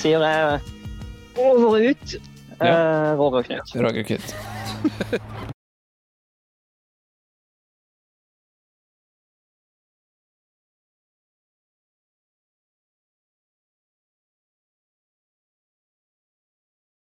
sier jeg over og ut. Ja. Eh, Roger Knut. Roger Kid. [laughs]